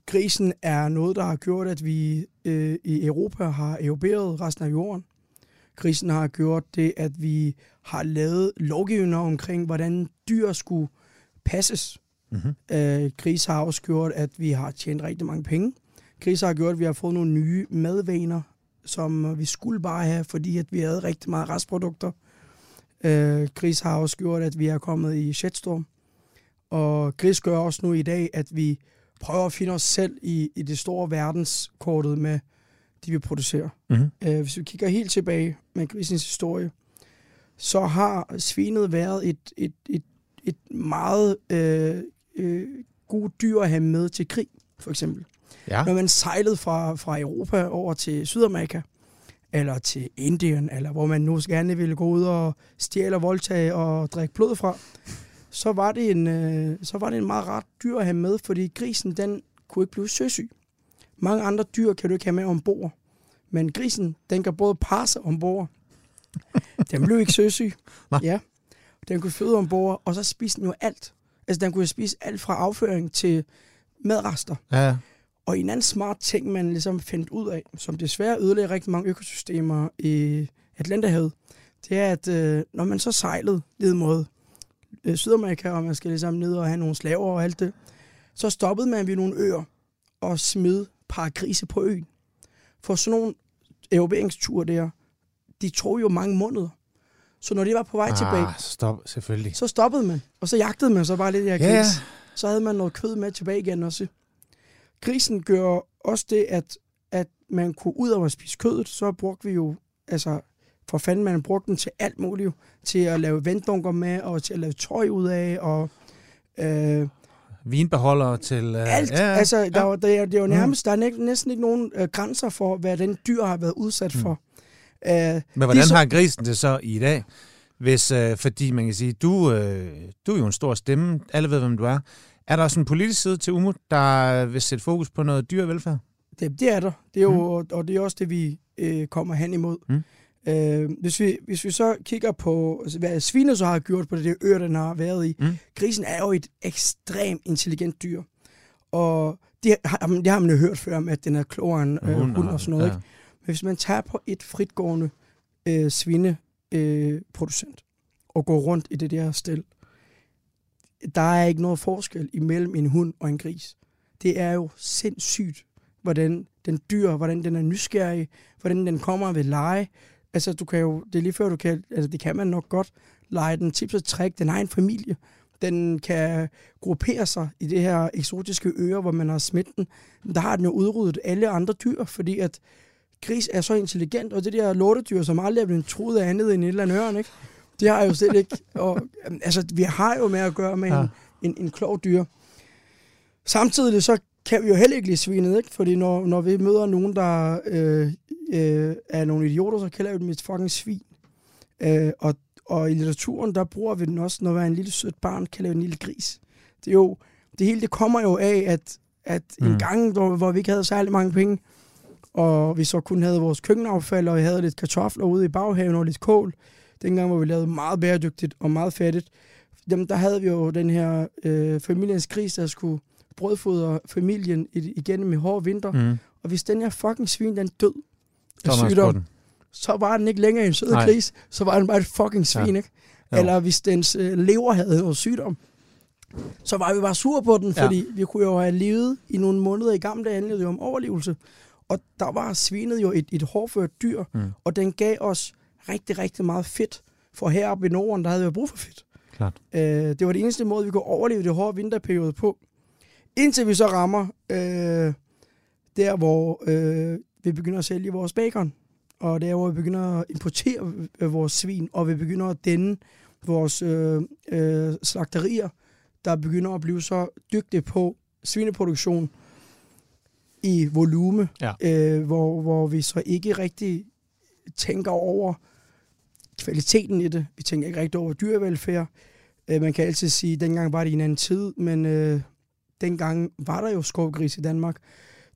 Grisen er noget, der har gjort, at vi øh, i Europa har europeret resten af jorden. Grisen har gjort det, at vi har lavet lovgivninger omkring, hvordan dyr skulle passes. Mm-hmm. Øh, gris har også gjort, at vi har tjent rigtig mange penge. Gris har gjort, at vi har fået nogle nye madvaner, som vi skulle bare have, fordi at vi havde rigtig meget restprodukter. Øh, gris har også gjort, at vi er kommet i shitstorm. Og gris gør også nu i dag, at vi prøver at finde os selv i, i det store verdenskortet med de, vi producerer. Mm-hmm. Øh, hvis vi kigger helt tilbage med grisens historie, så har svinet været et, et, et, et meget øh, øh, god dyr at have med til krig, for eksempel. Ja. Når man sejlede fra, fra Europa over til Sydamerika, eller til Indien, eller hvor man nu gerne ville gå ud og stjæle og voldtage og drikke blod fra, så var det en, øh, så var det en meget ret dyr at have med, fordi grisen, den kunne ikke blive søsyg. Mange andre dyr kan du ikke have med ombord, men grisen, den kan både passe ombord, den blev ikke søsyg, ja, den kunne føde ombord, og så spiste den jo alt. Altså, den kunne spise alt fra afføring til madrester. Ja, Og en anden smart ting, man ligesom fandt ud af, som desværre ødelægger rigtig mange økosystemer i Atlanterhavet, det er, at øh, når man så sejlede ned mod øh, Sydamerika, og man skal ligesom ned og have nogle slaver og alt det, så stoppede man ved nogle øer og smed par grise på øen. For sådan nogle evalueringsture der, de tog jo mange måneder. Så når de var på vej ah, tilbage, så stop, selvfølgelig. så stoppede man. Og så jagtede man så bare lidt af gris. Så havde man noget kød med tilbage igen også. Grisen gør også det, at, at man kunne ud over at spise kødet, så brugte vi jo, altså for fanden, man brugte den til alt muligt. Til at lave venddunker med, og til at lave tøj ud af, og øh, Vinbeholdere til... Uh, alt. Ja, ja, altså, der, ja. ja. det, er, det er jo nærmest, der er næ- næsten ikke nogen øh, grænser for, hvad den dyr har været udsat Mm. for. Øh, Men hvordan Lige så- har grisen det så i dag? Hvis, øh, fordi man kan sige, du, øh, du er jo en stor stemme, alle ved, hvem du er. Er der også en politisk side til Umut, der vil sætte fokus på noget dyrevelfærd? Det, det er der. Det er jo, mm. Og det er også det, vi øh, kommer hen imod. Mm. Øh, hvis, vi, hvis vi så kigger på, altså, hvad svine så har gjort på det der ør, den har været i. Mm. Grisen er jo et ekstremt intelligent dyr. Og det har, det har man jo hørt før, med, at den er klogere end øh, hund og sådan noget. Ikke? Men hvis man tager på et fritgående øh, svineproducent øh, og går rundt i det der stel, der er ikke noget forskel imellem en hund og en gris. Det er jo sindssygt, hvordan den dyr, hvordan den er nysgerrig, hvordan den kommer ved lege. Altså, du kan jo, det er lige før, du kan, altså det kan man nok godt lege den tips og trick. Den har en familie. Den kan gruppere sig i det her eksotiske øre, hvor man har smidt den. Der har den jo udryddet alle andre dyr, fordi at gris er så intelligent, og det der lortedyr, som aldrig er blevet troet af andet end et eller andet ørn, ikke? Det har jo slet ikke. Og, altså, vi har jo med at gøre med Ja. en, en, en klog dyr. Samtidig så kan vi jo heller ikke lide svinet, ikke? Fordi når, når vi møder nogen, der øh, øh, er nogle idioter, så kalder vi dem et fucking svin. Øh, og, og i litteraturen, der bruger vi den også, når vi er en lille sødt barn, kalder vi en lille gris. Det er jo, det hele det kommer jo af, at, at mm. En gang, hvor, hvor vi ikke havde særlig mange penge, og vi så kun havde vores køkkenaffald, og vi havde lidt kartofler ude i baghaven og lidt kål, dengang, hvor vi lavede meget bæredygtigt og meget fattigt, jamen, der havde vi jo den her øh, familiens gris, der skulle brødfodre familien i- igennem i hårde vinter. Mm. Og hvis den her fucking svin, den død Sygdom, så var den ikke længere en sød gris, så var den bare et fucking svin, Ja. ja. ikke? Jo. Eller hvis dens øh, lever havde noget sygdom, så var vi bare sure på den, Ja. fordi vi kunne jo have levet i nogle måneder i gamle dage, handlede det jo om overlevelse. Og der var svinet jo et, et hårdført dyr, Mm. og den gav os rigtig, rigtig meget fedt. For heroppe i Norden, der havde vi brug for fedt. Klart. Øh, det var det eneste måde, vi kunne overleve det hårde vinterperiode på. Indtil vi så rammer øh, der, hvor øh, vi begynder at sælge vores bacon. Og der, hvor vi begynder at importere øh, vores svin, og vi begynder at dænde vores øh, øh, slagterier, der begynder at blive så dygtige på svineproduktion i volume, Ja. øh, hvor, hvor vi så ikke rigtig tænker over kvaliteten i det. Vi tænker ikke rigtig over dyrevelfærd. Øh, man kan altid sige, at dengang var det i en anden tid, men øh, dengang var der jo skovgris i Danmark.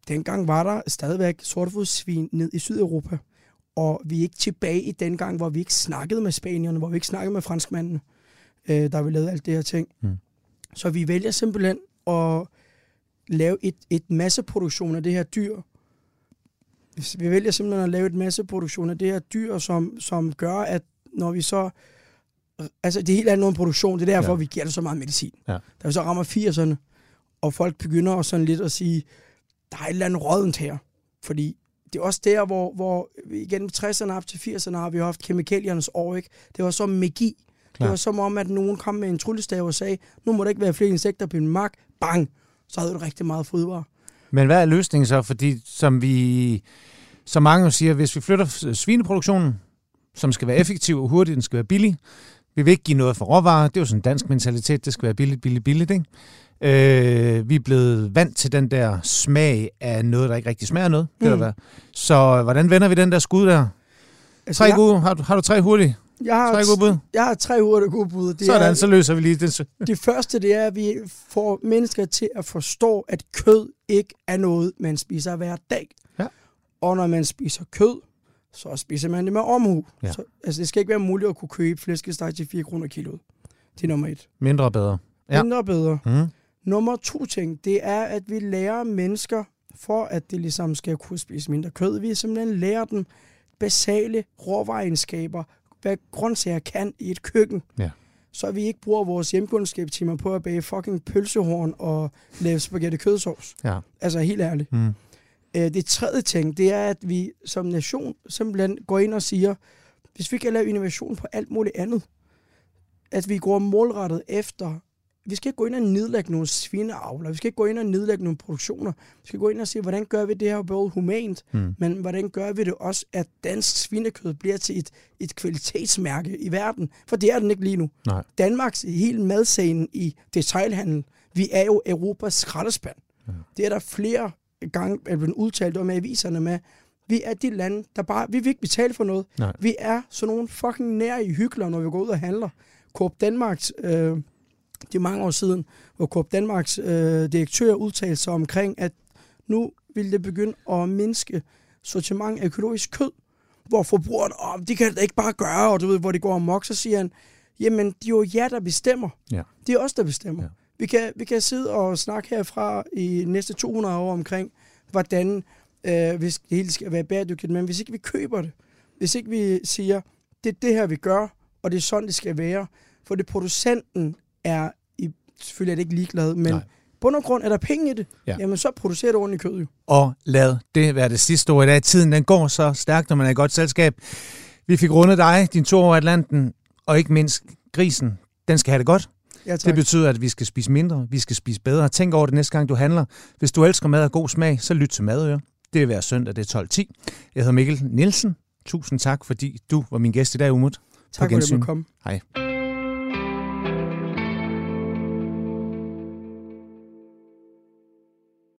Dengang var der stadigvæk sortfodssvin ned i Sydeuropa. Og vi er ikke tilbage i den gang, hvor vi ikke snakkede med spanierne, hvor vi ikke snakkede med franskmændene, øh, der vi lavede alt det her ting. Mm. Så vi vælger simpelthen at lave et, et masseproduktion af det her dyr. Vi vælger simpelthen at lave et masseproduktion af det her dyr, som, som gør, at når vi så... Altså, det hele er noget produktion. Det er derfor, ja. vi giver det så meget medicin. Ja. Da vi så rammer 80'erne, og folk begynder også sådan lidt at sige, der er et eller andet rådent her. Fordi det er også der, hvor, hvor igen 60'erne op til 80'erne har vi haft kemikaliernes år, ikke? Det var så magi. Klar. Det var som om, at nogen kom med en tryllestav og sagde, nu må der ikke være flere insekter på min mark. Bang! Så havde du rigtig meget fodvarer. Men hvad er løsningen så? Fordi som vi, som mange siger, hvis vi flytter svineproduktionen, som skal være effektiv og hurtig, den skal være billig, vi vil ikke give noget for råvarer. Det er jo sådan en dansk mentalitet, det skal være billigt, billigt, billigt. Ikke? Øh, vi er blevet vant til den der smag af noget, der ikke rigtig smager noget. Det mm. Mm. der. Så hvordan vender vi den der skud der? Altså, Tre jeg, gode, har, du, har du tre hurtige? jeg, har, Tre gode bud? jeg har tre hurtige gode bud. Det Sådan, er, så løser vi lige det. Det første, det er, at vi får mennesker til at forstå, at kød ikke er noget, man spiser hver dag. Ja. Og når man spiser kød, så spiser man det med omhu. Ja. Så, altså, det skal ikke være muligt at kunne købe flæskesteg til 4 kroner kiloet. Det er nummer et. Mindre bedre. Ja. Mindre bedre. Mm. Nummer to ting, det er, at vi lærer mennesker, for at det ligesom skal kunne spise mindre kød, vi simpelthen lærer dem basale råvaregenskaber, hvad grøntsager kan i et køkken. Ja. Så vi ikke bruger vores hjemkundskabstimer på at bage fucking pølsehorn og lave spaghetti kødsovs. Ja. Altså helt ærligt. Mm. Øh, det tredje ting, det er, at vi som nation simpelthen går ind og siger, hvis vi kan lave innovation på alt muligt andet, at vi går målrettet efter vi skal ikke gå ind og nedlægge nogle svineavler, vi skal ikke gå ind og nedlægge nogle produktioner, vi skal gå ind og sige, hvordan gør vi det her både humant, mm. men hvordan gør vi det også, at dansk svinekød bliver til et, et kvalitetsmærke i verden, for det er den ikke lige nu. Nej. Danmarks hele madscene i detailhandel, vi er jo Europas skraldespand. Ja. Det er der flere gange er blevet udtalt om aviserne med, vi er de lande, der bare, vi vil ikke betale for noget. Nej. Vi er sådan nogle fucking nær i hyggeler, når vi går ud og handler. Coop Danmarks øh, det er mange år siden, hvor Coop Danmarks øh, direktør udtalte sig omkring, at nu vil det begynde at mindske sortiment af økologisk kød, hvor forbrugerne, åh, de kan det ikke bare gøre, og du ved, hvor det går amok, så siger han, jamen, det er jo jer, der bestemmer. Ja. Det er os, der bestemmer. Ja. Vi, kan, vi kan sidde og snakke herfra i næste 200 år omkring, hvordan øh, hvis det hele skal være bæredygtigt, men hvis ikke vi køber det, hvis ikke vi siger, det er det her, vi gør, og det er sådan, det skal være, for det producenten er i, selvfølgelig er det ikke ligeglad, men Nej. på nogen grund er der penge i det, Ja. jamen så producerer du ordentligt kød jo. Og lad det være det sidste ord i dag. Tiden den går så stærkt, når man er i godt selskab. Vi fik rundet dig, din tur over Atlanten, og ikke mindst grisen. Den skal have det godt. Ja, tak. Det betyder, at vi skal spise mindre, vi skal spise bedre. Tænk over det næste gang, du handler. Hvis du elsker mad og god smag, så lyt til Madøre. Det vil være søndag, det er 12.10. Jeg hedder Mikkel Nielsen. Tusind tak, fordi du var min gæst i dag, Umut. tak for at komme. Hej.